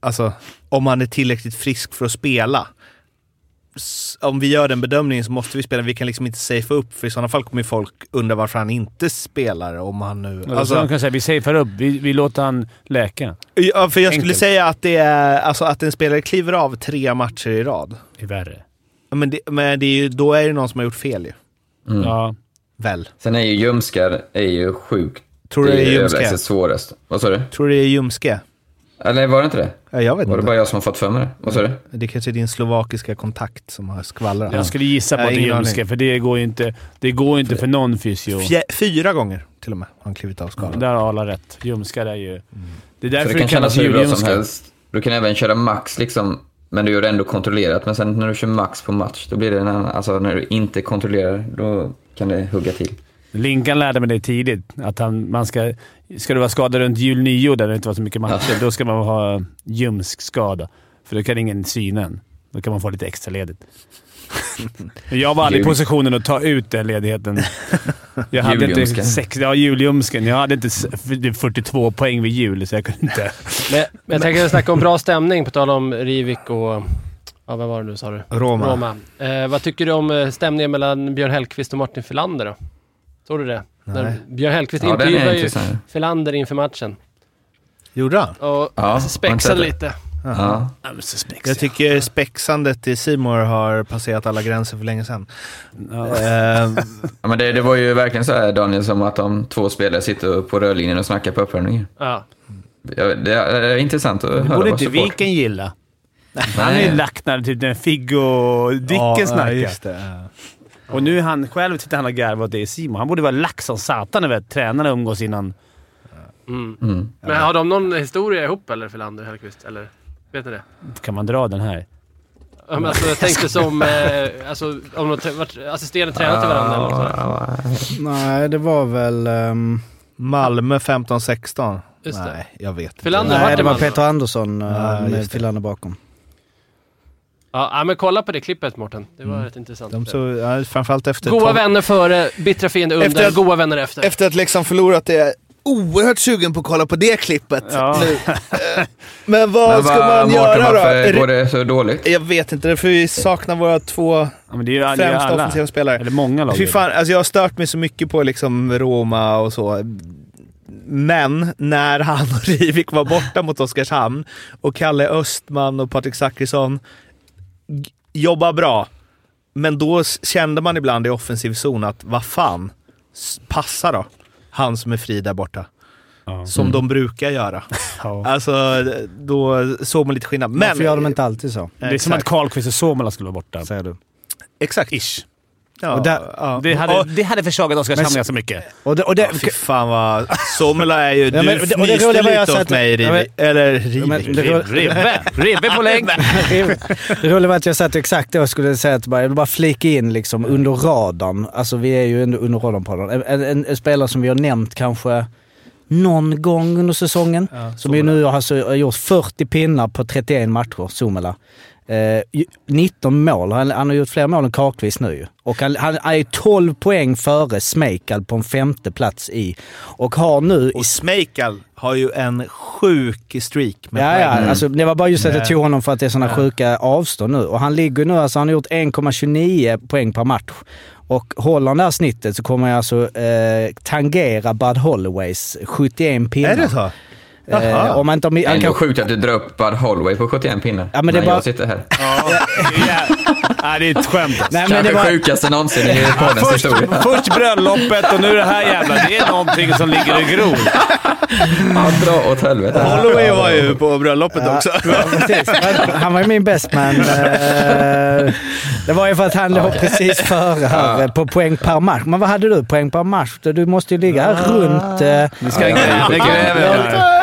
alltså, om han är tillräckligt frisk för att spela. Om vi gör den bedömningen så måste vi spela. Vi kan liksom inte safea upp, för i sådana fall kommer folk undra varför han inte spelar. Om han nu... Alltså, Alltså, de kan säga vi safear upp. Vi, vi låter han läka. Ja, för jag skulle Enkelt. säga att det är alltså att en spelare kliver av tre matcher i rad. Det är värre. Men, det, men det är ju, då är det någon som har gjort fel ju. Mm. Ja. Väl? Sen är ju ljumskar är ju sjukt. Tror du det är ljumske? överlägset svårast. Vad sa du? Tror du det är ljumske? Eller var det inte det? Ja, jag vet Var det inte. bara jag som har fått för mig det? Vad sa du? Det kanske är din slovakiska kontakt som har skvallrat. Jag skulle gissa på att det är ljumske, för det går ju inte, det går ju inte för någon fysio. Fjä, fyra gånger till och med har han klivit av skadan. Där har alla rätt. Ljumskar är ju... Det är För därför det det, kan kännas hur bra som helst. Du kan även köra max liksom, men du gör det ändå kontrollerat. Men sen när du kör max på match, då blir det en annan, alltså när du inte kontrollerar, då kan det hugga till. Linkan lärde mig det tidigt. Att han, man ska, ska du vara skadad runt jul nio där det inte var så mycket matcher, då ska man ha ljumskskada. För då kan ingen syna en. Då kan man få lite extra ledigt. (laughs) Jag var aldrig i positionen att ta ut den ledigheten. Jag hade inte sex, ja, julljumsken. Jag hade inte s- 42 poäng vid jul, så jag kunde inte... Men, men jag tänker snacka om bra stämning, på tal om Rivik och... Ja, vad var det nu sa du? Roma. Roma. Eh, vad tycker du om eh, stämningen mellan Björn Hellkvist och Martin Filander då? Såg du det? När Björn Hellkvist Ja, intervjuade ju. Filander inför matchen. Gjorde han? Och Ja, spexade lite. Ja. Jag tycker spexandet i Simor har passerat alla gränser för länge sedan. Ja. Eh, (laughs) Ja, men det, det var ju verkligen så här Daniel, som att de två spelare sitter på rörlinjen och snackar på uppvärmningen. Ja. Ja, Det är intressant att Det höra borde vad inte support- Viken gilla. Han är Nej. ju lack när typ när Figgo och Dicken ja, snackar. Och nu är han själv sitter han och garvar åt det i Simon. Han borde vara lack som satan att tränarna umgås innan. Mm. Mm. Men har de någon historia ihop eller, Filander och Hellkvist? Eller? Vet ni det? Kan man dra den här? Ja, men Alltså, jag tänkte som... Eh, alltså, om de varit assisterande tränare till varandra eller något. Nej, det var väl... ehm, Malmö 15-16. Just det. Nej, jag vet inte. Filander nej, det var. Peter Andersson eh, Ja, med. Filander bakom. Ja, men kolla på det klippet Mårten. Det var Mm. rätt intressant. De så, ja, framförallt efter... Goa vänner före, bittra fiender under, Efter att- goa vänner efter. Efter att Leksand förlorat är jag oerhört sugen på att kolla på det klippet Ja. nu. (laughs) Eh, Men vad Men ska vad- man Mårten, göra då? varför Är går det... det så dåligt? Jag vet inte, för vi saknar våra två Ja, men det är ju det är främsta offensiva spelare. Eller många lag. Fy fan, alltså jag har stört mig så mycket på liksom Roma och så. Men när han och Rivik var borta mot Oskarshamn och Kalle Östman och Patrik Zackrisson jobbar bra. Men då kände man ibland i offensiv zon att vad fan, passa då. Han som är fri där borta. Ja. Som de brukar göra. (laughs) Ja. Alltså, då såg man lite skillnad. Men, Varför gör de inte alltid så? Det är som att Karlkvist och Suomela skulle vara borta. Säger du. Exakt. Ish. Ja, Och där- ja. Det hade, Och- det hade försvagat Oskarshamn ganska mycket. Och det, och det, Ja, fy fan vad... (laughs) Somela är ju... Ja, du men- och det- och fnyste lite sa åt att- mig, Ja, Rivi. men- Eller Rivi. det- Ribbe! Ribbe på (laughs) länk! Det roliga var att jag satt exakt då och skulle säga att bara, jag vill bara flika in liksom under radarn. Alltså vi är ju ändå under radarn på den. En, en, en, en spelare som vi har nämnt kanske någon gång under säsongen. som ju nu har alltså gjort 40 pinnar på 31 matcher, Somela. Eh, ju- 19 mål. Han, han har gjort fler mål än Karlqvist nu. Och han, han är 12 poäng före Smejkal på en femte plats i. Och har nu... Och Smejkal har ju en sjuk streak med Ja, ja. Alltså, det var bara just att jag Nej. tog honom för att det är sådana sjuka avstånd nu. Och han ligger nu, alltså han har gjort 1,29 poäng per match. Och håller han det här snittet så kommer jag alltså eh, tangera Bud Holloways 71 pinnar. Är det så? Eh, om man inte, har- han Ändå kan, sjukt att du drar upp Bud Holloway på 71 pinnar. Ja, men det när är bara- jag sitter här. Nej, det är ett skämt. nej, men Kanske det var, sjukaste någonsin i poddens Först, historia. först bröllopet och nu det här jävla. Det är någonting som ligger och gror. Ja, dra åt helvete. Holloway var ju på bröllopet också. Ja, precis. Han var ju min best man. Eh, Det var ju för att han låg precis före här eh, på poäng per match. Men vad hade du poäng per match? Du måste ju ligga här runt... eh, Vi ska Ja, gräva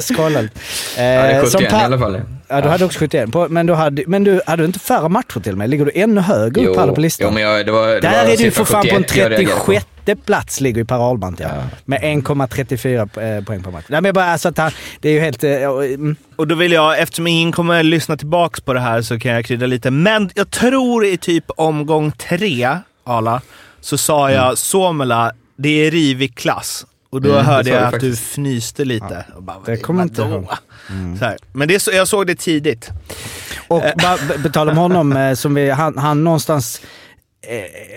sjukt. här. Skålla (laughs) lite. Ja, det är Eh, som 71 per- i alla fall. Ja, du hade också 71. På, men, du hade, men du hade du inte färre matcher till med? Ligger du ännu högre upp här på listan? jo, men jag, det var, det Där var är du för fan på en 71 jag reagerade på. 36 plats ligger ju Per Ahlbrandt ja. Med 1,34 eh, poäng per match. Nej, men bara, alltså att han, det är ju helt... eh, mm. Och då vill jag, eftersom ingen kommer lyssna tillbaks på det här så kan jag krydda lite. Men jag tror i typ omgång tre, Ala, så sa jag Somela, det är rivig klass. Och då Mm, det hörde jag du att du faktiskt. fnyste lite. Och bara, Det kommer inte ihåg. Så här. Men det, är så- jag såg det tidigt. Och på tal om honom, eh, som vi, han, han någonstans...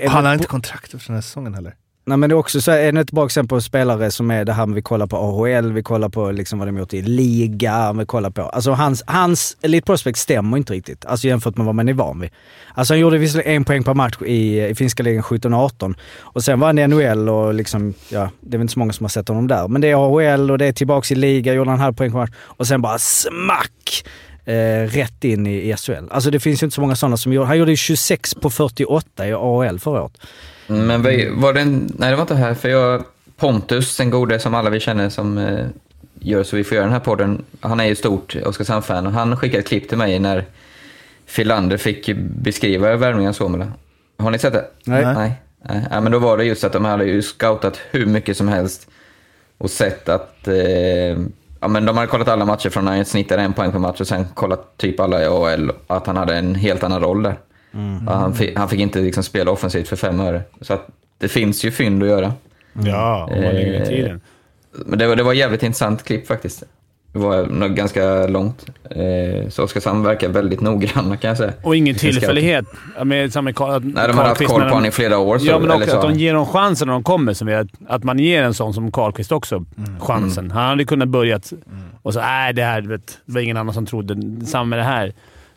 eh, Han har inte kontrakt för den här säsongen heller. Nej men det är också så, ännu ett bra exempel på spelare som är det här med vi kollar på AHL, vi kollar på liksom vad de gjort i liga, vi kollar på... Alltså hans, hans Elite Prospect stämmer inte riktigt. Alltså jämfört med vad man är van vid. Alltså han gjorde visserligen en poäng per match i, i finska ligan 17-18 och sen var han i NHL och liksom, ja, det är väl inte så många som har sett honom där. Men det är AHL och det är tillbaks i liga, gjorde han en halv poäng per match och sen bara smack! Eh, rätt in i, i SHL. Alltså det finns ju inte så många sådana som gjorde... Han gjorde ju 26 på 48 i AHL förra året. Men var det en, nej, det var inte här, för jag, Pontus, den gode som alla vi känner som eh, gör så vi får göra den här podden, han är ju stort Oskarshamn-fan och han skickade ett klipp till mig när Filander fick beskriva värvningen av Suomela. Har ni sett det? Nej. Nej. Nej. Ja, men då var det just att de hade ju scoutat hur mycket som helst och sett att eh, ja, men de hade kollat alla matcher från när han snittade en poäng per match och sen kollat typ alla i AHL att han hade en helt annan roll där. Ja, han, fick, han fick inte liksom spela offensivt för fem öre. Så att det finns ju fynd att göra. Ja, om man lägger Eh, tiden. Men det var, det var ett jävligt intressant klipp faktiskt. Det var nog ganska långt. Eh, så Oskarshamn verkar väldigt noggranna kan jag säga. Och ingen tillfällighet. Med samma att Nej, de har haft koll på honom i flera år. Så, Ja, men eller också att så. de ger dem chansen när de kommer. Som vi, att, att man ger en sån som Karlqvist också Mm. chansen. Han hade kunnat börja och så nej, det här vet, det var ingen annan som trodde. Samma med det här.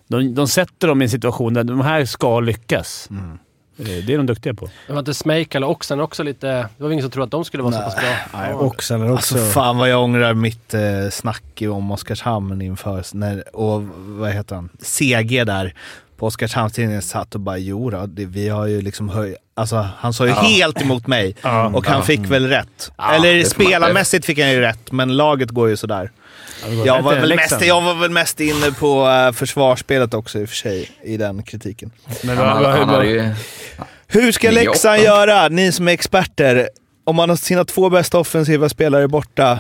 De, de sätter dem i en situation där de här ska lyckas. Mm. Eh, Det är de duktiga på. Det var inte Smejkal och Oxen också lite... Det var ingen som trodde att de skulle vara så pass bra. Nej, också, eller också. Alltså fan vad jag ångrar mitt eh, snack om Oskarshamn inför, när, och vad heter han, CG där på Oskarshamnstidningen satt och bara jo då, det, vi har ju liksom höjt, alltså han sa ju helt emot mig och han fick väl rätt. Eller spelarmässigt fick han ju rätt, men laget går ju sådär. Jag var, väl mest, jag var väl mest inne på uh, försvarsspelet också i och för sig, i den kritiken. Men Han, han, han ju... Hur ska Leksand göra, ni som är experter? Om man har sina två bästa offensiva spelare borta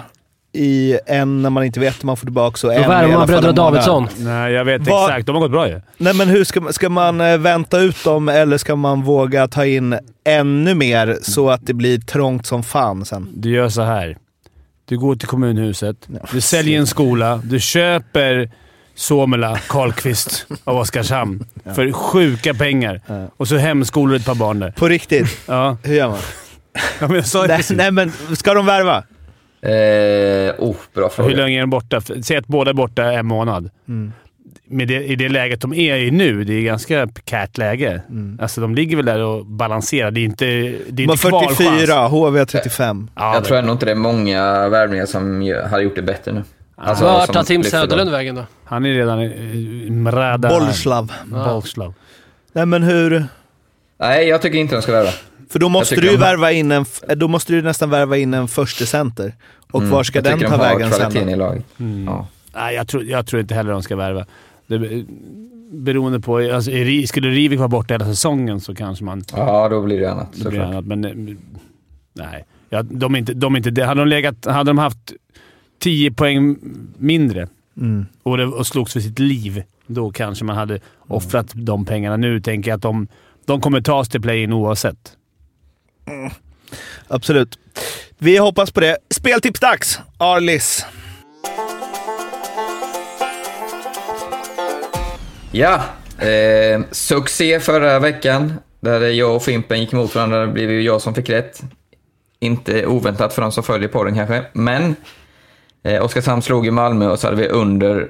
i en när man inte vet om man får tillbaka och en Då värvar man bröderna. Davidsson. Nej, jag vet Vad- exakt. De har gått bra ju. Nej men hur ska, man- ska man eh, vänta ut dem eller ska man våga ta in ännu mer så att det blir trångt som fan sen? Du gör så här. Du går till kommunhuset, du säljer en skola, du köper Suomela Karlqvist av Oskarshamn för sjuka pengar. Och så hemskolar du ett par barn där. På riktigt, Ja, hur gör man? ja men jag sa ju nej, nej men ska de värva? Eh, oh, bra Hur fråga. länge är de borta? Säg att båda är borta en månad. med det, i det läget de är i nu, det är ganska prekärt läge. Alltså de ligger väl där och balanserar. Det är inte, det är inte kvalchans. 44, HV 35. Ja, jag tror ändå inte det är många värvningar som hade gjort det bättre nu. Alltså, Vart tar Tim. Söderlund vägen då? Han är redan i Mrada... Bolslav. Bolslav. Nej men hur... Nej, jag tycker inte de ska värva. För då måste du värva in en... Då måste du nästan värva in en första center. Och Mm, var ska jag den ta de vägen sen? i då? laget. Mm. Ja. Nej, jag tror, jag tror inte heller de ska värva. Det, beroende på... Alltså, skulle Rivik vara borta hela säsongen så kanske man... ja, då blir det annat Det blir såklart. annat, men... eh, Nej. Ja, de är inte, de är inte, det- hade, de legat, hade de haft 10 poäng mindre Mm. och, det, och slogs för sitt liv, då kanske man hade offrat de pengarna. Nu tänker jag att de, de kommer tas till play-in oavsett. Mm. Absolut. Vi hoppas på det. Speltipsdags! Arlis. Ja, eh, succé förra veckan. Där jag och Fimpen gick emot varandra. Det blev ju jag som fick rätt. Inte oväntat för de som följer podden kanske. Men eh, Oskarshamn slog ju Malmö och så hade vi under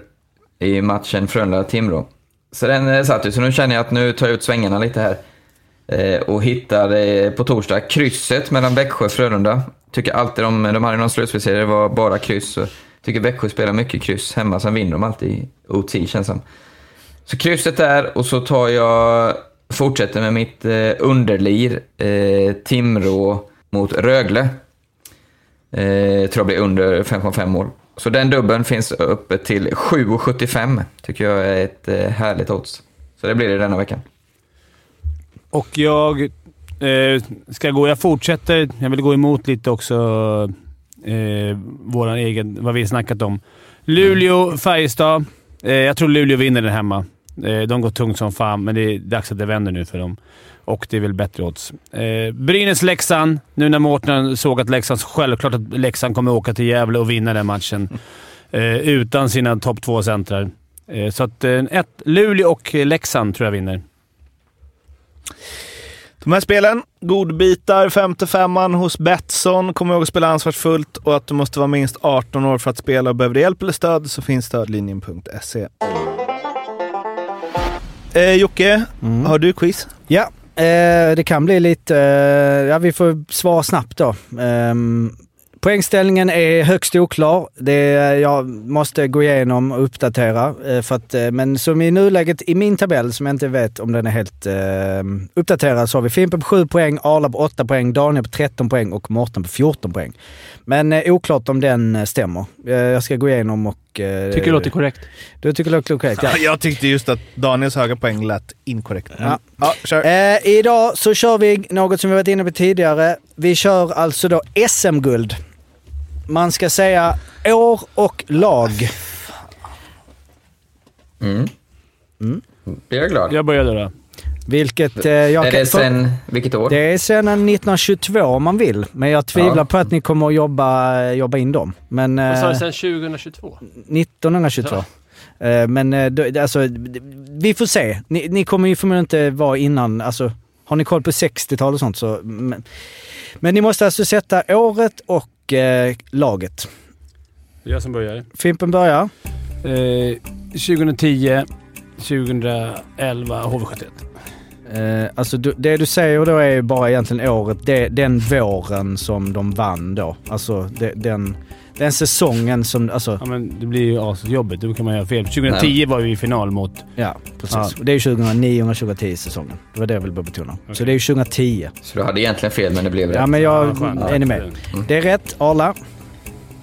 i matchen Frölunda-Timrå. Så den eh, satt ju, så nu känner jag att nu tar jag ut svängarna lite här. Eh, och hittar på torsdag krysset mellan Växjö och Frölunda. Tycker alltid de, de hade någon slutspelsserie, det var bara kryss. Tycker Växjö spelar mycket kryss hemma, sen vinner de alltid OT känns som. Så krysset där och så tar jag, fortsätter med mitt eh, underlir, eh, Timrå mot Rögle. Eh, tror jag blir under 5,5 mål. Så den dubben finns uppe till 7,75. Tycker jag är ett eh, härligt odds. Så det blir det denna veckan. Och jag eh, ska gå... Jag fortsätter. Jag vill gå emot lite också eh, våran egen, vad vi snackat om. Luleå, Färjestad. Eh, jag tror Luleå vinner den hemma. Eh, de går tungt som fan, men det är dags att det vänder nu för dem. Och det är väl bättre odds. Eh, Brynäs-Leksand. Nu när Mårten såg att Leksand... Självklart att Leksand kommer åka till Gävle och vinna den matchen. (laughs) Eh, utan sina topp två centrar. Eh, så att eh, ett, Luleå och Leksand tror jag vinner. De här spelen, godbitar, femte femman hos Betsson. Kom ihåg att spela ansvarsfullt och att du måste vara minst 18 år för att spela. Och behöver du hjälp eller stöd så finns stödlinjen.se. Eh, Jocke, Mm. har du quiz? Ja, eh, det kan bli lite... Eh, ja, vi får svara snabbt då. Poängställningen är högst oklar. Det, jag måste gå igenom och uppdatera. Eh, för att, eh, men som i nuläget i min tabell, som jag inte vet om den är helt eh, uppdaterad, så har vi Fimpen på 7 poäng, Arla på 8 poäng, Daniel på 13 poäng och Mårten på 14 poäng. Men eh, oklart om den stämmer. Jag ska gå igenom och... Eh, Tycker det låter korrekt. Du tycker det låter korrekt? Ja. (laughs) Jag tyckte just att Daniels höga poäng lät inkorrekt. Ja. ja kör. Eh, idag så kör vi något som vi varit inne på tidigare. Vi kör alltså då SM-guld. Man ska säga år och lag. Mm. Mm. Blir jag glad. Jag börjar då. Vilket eh, jag är kan- det sen, vilket år? Det är sedan 1922 om man vill. Men jag tvivlar Ja. på att ni kommer att jobba, jobba in dem. Men... Vad sa Eh, du sen 2022? 1922. Eh, men eh, då, alltså, vi får se. Ni, ni kommer ju förmodligen inte vara innan, alltså har ni koll på 60-tal och sånt så... Men, men ni måste alltså sätta året och eh, laget. Det är jag som börjar. Fimpen börjar. Eh, 2010, 2011, HV71. Eh, alltså du, det du säger då är ju bara egentligen året, det, den våren som de vann då. Alltså det, den, den säsongen som, alltså... Ja, men det blir ju asjobbigt. Då kan man göra fel. 2010 var vi i final mot... Ja, precis. Ja. Och Det är ju 2009 och 2010 säsongen. Det var det jag ville bara betona. Så det är ju 2010. Så du hade egentligen fel, men det blev rätt. Ja men jag... Ja, är ni med? Mm. Det är rätt. Arla.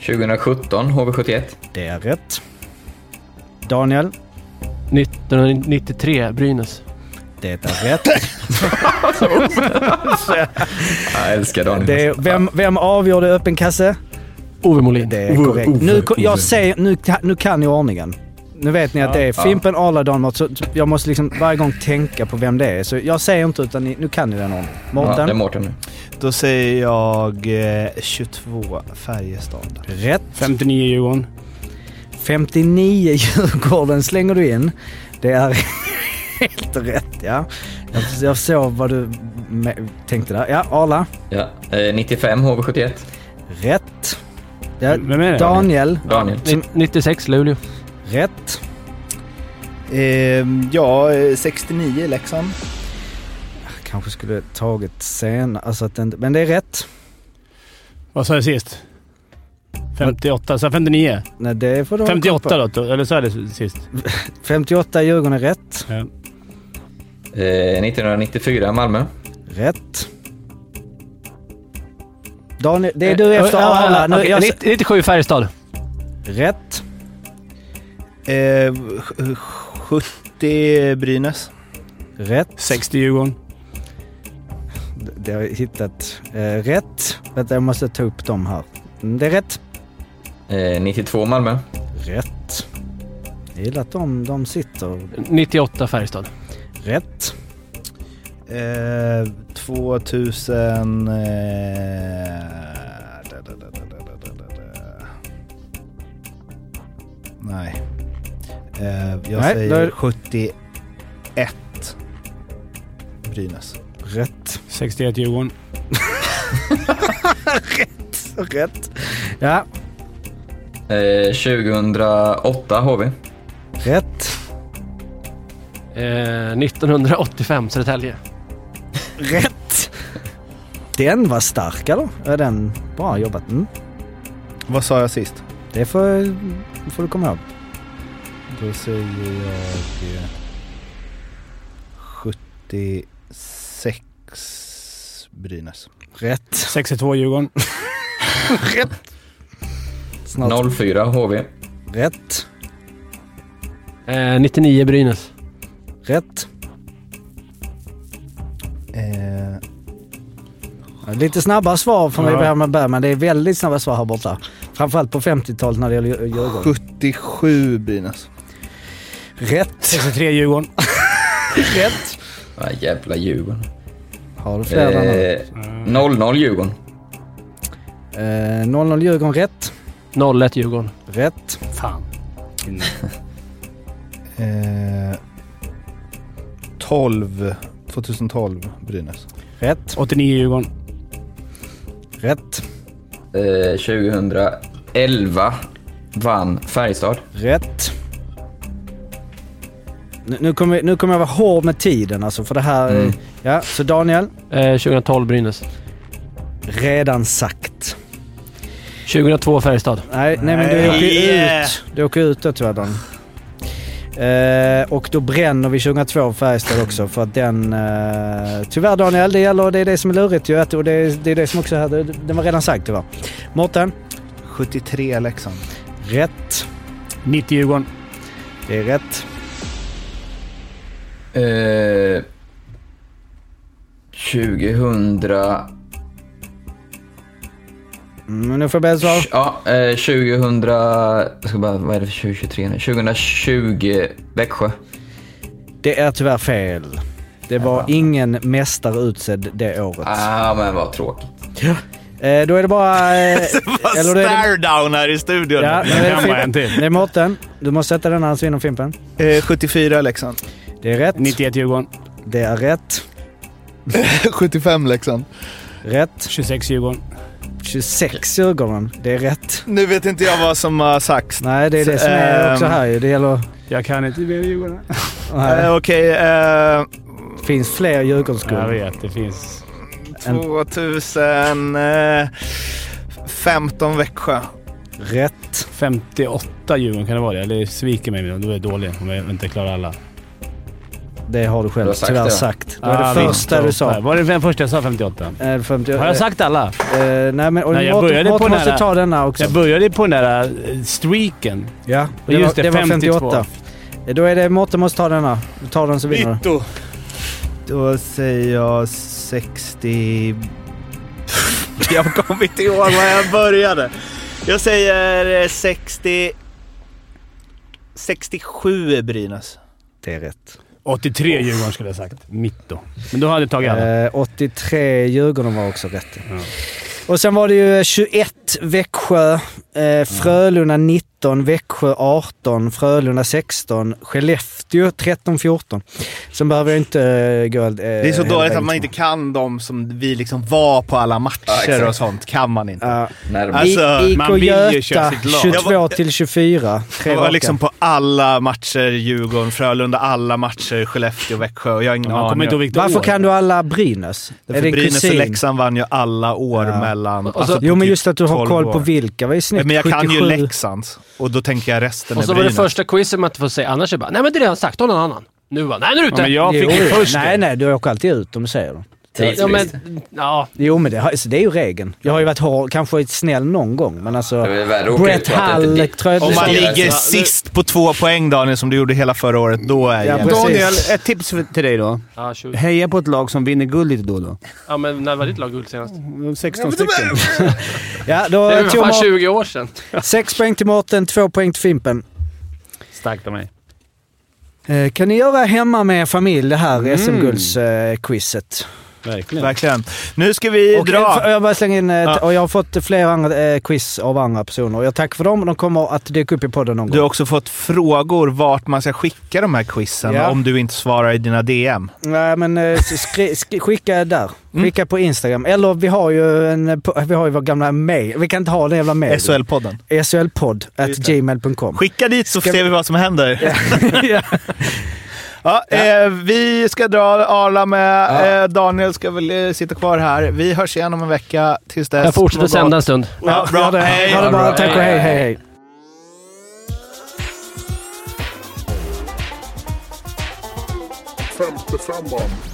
2017, HV71. Det är rätt. Daniel. 1993, Brynäs. Det är rätt. (laughs) Jag älskar Daniel. Det är, vem, vem avgjorde öppen kasse? Ove Molin. Det är korrekt. Nu, jag säger, nu, nu kan ni ordningen. Nu vet ni att det är Ja. Fimpen, Arla, Daniel. Så jag måste liksom varje gång tänka på vem det är. Så jag säger inte utan ni, nu kan ni den ordningen. Ja, det är Mårten? Mårten nu. Då säger jag eh, 22 Färjestad. Rätt. 59 Djurgården. 59 Djurgården slänger du in. Det är (laughs) helt rätt ja. Jag, jag såg vad du tänkte där. Ja, Arla. Ja. Eh, 95, HV71. Rätt. Ja, Vem är det? Daniel. Daniel. Som- 96, Luleå. Rätt. Ehm, ja, eh, 69 Leksand. Kanske skulle tagit sen. Alltså att den, men det är rätt. Vad sa jag sist? 58, så 59? Nej, det får du ha koll 58 på. då, eller så är det sist? (laughs) 58 Djurgården är rätt. Ja. Eh, 1994 Malmö. Rätt. Daniel, det är du efter Ja, ja, Arla. Nu, jag, 90 97 Färjestad. rätt. Eh, sj- 70 Brynäs. Rätt. 60 Djurgården. Det- Det har jag hittat. Eh, rätt. Vänta, jag måste ta upp dem här. Mm, Det är rätt. Eh, 92 Malmö. Rätt. Jag gillar att de, de sitter 98 Färjestad. rätt. Eh, 2000... Eh, Nej. Eh, jag Nej, säger där... 71. Brynäs. Rätt. 61 Djurgården. (laughs) rätt, rätt. Ja. Eh, 2008 HV. Rätt. Eh, 1985 Södertälje. Rätt. Den var stark eller? Är den bra jobbat? Mm. Vad sa jag sist? Det får, får du komma ihåg. Då säger jag eh, 76 Brynäs. Rätt. 62 Djurgården. (laughs) Snart. 04 har vi. Rätt. Eh, 99 Brynäs. Rätt. Eh, Ja, Lite snabbare svar från Ja. mig ja. Bergman. Det är väldigt snabba svar här borta. Framförallt på 50-talet när det gäller Djur- Djurgården. 77 Brynäs. Rätt. 63 Djurgården. (laughs) Rätt. Ah, jävla Djurgården. Har du fler? Eh, 00 Djurgården. Eh, 00 Djurgården rätt. 01 Djurgården. Rätt. Fan. Eh, 12. 2012 Brynäs. Rätt. 89 Djurgården. Rätt. Eh, 2011 vann Färjestad. Rätt. Nu, nu, kommer, nu kommer jag vara hård med tiden alltså för det här... Mm. Ja, så Daniel. Eh, 2012 Brynäs. Redan sagt. 2002 Färjestad. Nej, nej men du åker ut. Du åker ut då tyvärr Daniel. Eh, och då bränner vi 2002 Färjestad också för att den... Eh, tyvärr Daniel, det gäller, det är det som är lurigt ju. att- Och det, är- det är det som också. Det, den var redan sagt tyvärr. Mårten. 73 Leksand. Rätt. 90 Djurgården. Det är rätt. Eh, 2000... Mm, nu får jag börja svara. Ja, eh, 2000... Jag ska bara, vad är det för 2023 nu? 2020 Växjö. Det är tyvärr fel. Det var ingen mästare utsedd det året. Ah, men vad tråkigt. Eh, då är det bara... Eh, (laughs) eller det, down här i studion. ja, Jag nu är det, en till. det är Mårten. Du måste sätta den annars vinner Fimpen. Eh, 74 Leksand. Det är rätt. 91 Djurgården. Det är rätt. (laughs) 75 Leksand. Rätt. 26 Djurgården. 26 Djurgården. Det är rätt. Nu vet inte jag vad som har sagts. Nej, det är det som är Ehm. också här ju. Det gäller... Jag kan inte mer Djurgården. Eh, Okej, eh, det finns fler Jag Djurgårdsguld. vet, det finns... 2015 Växjö. Rätt. 58 Djurgården kan det vara det? Eller sviker mig, då är jag dålig om jag inte klarar alla. Det har du själv Du har sagt tyvärr det. sagt. Det var Ah, det första du sa. Var det den första jag sa 58? Eh, 50, Har jag sagt alla? Eh, nej, men och Nej, jag Mårten- började på Mårten den måste här- ta denna också. Jag började på den där eh, streaken. Ja, det, Just var, det, det var 52. 58. Eh, Då är det Mårten måste ta denna. Du tar den så vinner du. Då säger jag 60... (laughs) jag kommer inte ihåg var jag började. Jag säger eh, 60... 67 Brynäs. Det är rätt. 83 Djurgården skulle jag sagt. Mitt då. Men då hade jag tagit alla. Eh, 83 Djurgården var också rätt. Ja. Och sen var det ju 21 Växjö, eh, Frölunda 19 19, Växjö 18, Frölunda 16, Skellefteå 13-14. Sen behöver jag inte eh, gå... Eh, Det är så dåligt att man inte kan de som vi liksom var på alla matcher exakt. och sånt. Kan man inte. Ja. Närmast. Alltså, man IK Göta sitt lag. 22 Jag var- till 24. Tre Jag var liksom på alla matcher, Djurgården, Frölunda, alla matcher, Skellefteå, Växjö. Och jag har ingen Man kommer aning. Varför år. kan du alla Brynäs? Är det Brynäs och kusin? Leksand vann ju alla år Ja. mellan... Och så- alltså, Jo men typ just att du har 12 koll på vilka. Vad är snitt? Men jag kan ju 77. Leksand och då tänker jag resten Och är så var det Brynäs. första quizet man inte får säga. Annars är det bara, nej men det är redan sagt, ta någon annan. Nu va, nej nu är du Ja, ute! men jag Jo, fick ju först nej, nej, du åker alltid ut om du säger det. Ja, men, ja, Jo, men det, alltså, det är ju regeln. Jag har ju varit hård, kanske snäll någon gång, men alltså... Brett Hall tror jag Om man Det är- ligger Ja, sist på två poäng Daniel, som du gjorde hela förra året, då är Ja, jag precis. Daniel, ett tips till dig då. ja, 20. Heja på ett lag som vinner guld lite då och då. ja men när var ditt lag guld senast? 16 stycken. (laughs) Ja, då Det är fan man 20 år sedan. sex poäng till Mårten, två poäng till Fimpen. Starkt av mig. Eh, kan ni göra hemma med familj det här Mm. SM-guldsquizet? Verkligen. Verkligen. Nu ska vi Och dra. jag bara slänga in, eh, Ja. och jag har fått flera andra eh, quiz av andra personer. Jag tackar för dem de kommer att dyka upp i podden någon Du har gång. också fått frågor vart man ska skicka de här quizen Ja. om du inte svarar i dina DM. Nej, men eh, skri, skri, skicka där. Mm. Skicka på Instagram. Eller vi har ju en, eh, vi har ju vår gamla mail. Vi kan inte ha den jävla mailen. SHL-podden. SHLpodd at gmail.com. Skicka dit så Ska ser vi vad som händer. (laughs) (laughs) ja. Ja, eh, vi ska dra Arla med. Ja. Eh, Daniel ska väl eh, sitta kvar här. Vi hörs igen om en vecka. Tills dess. Jag fortsätter sända en stund. Ja, bra. Ha det, Hej. ha det bra. Tack och hej, hej, hej. Femte femman.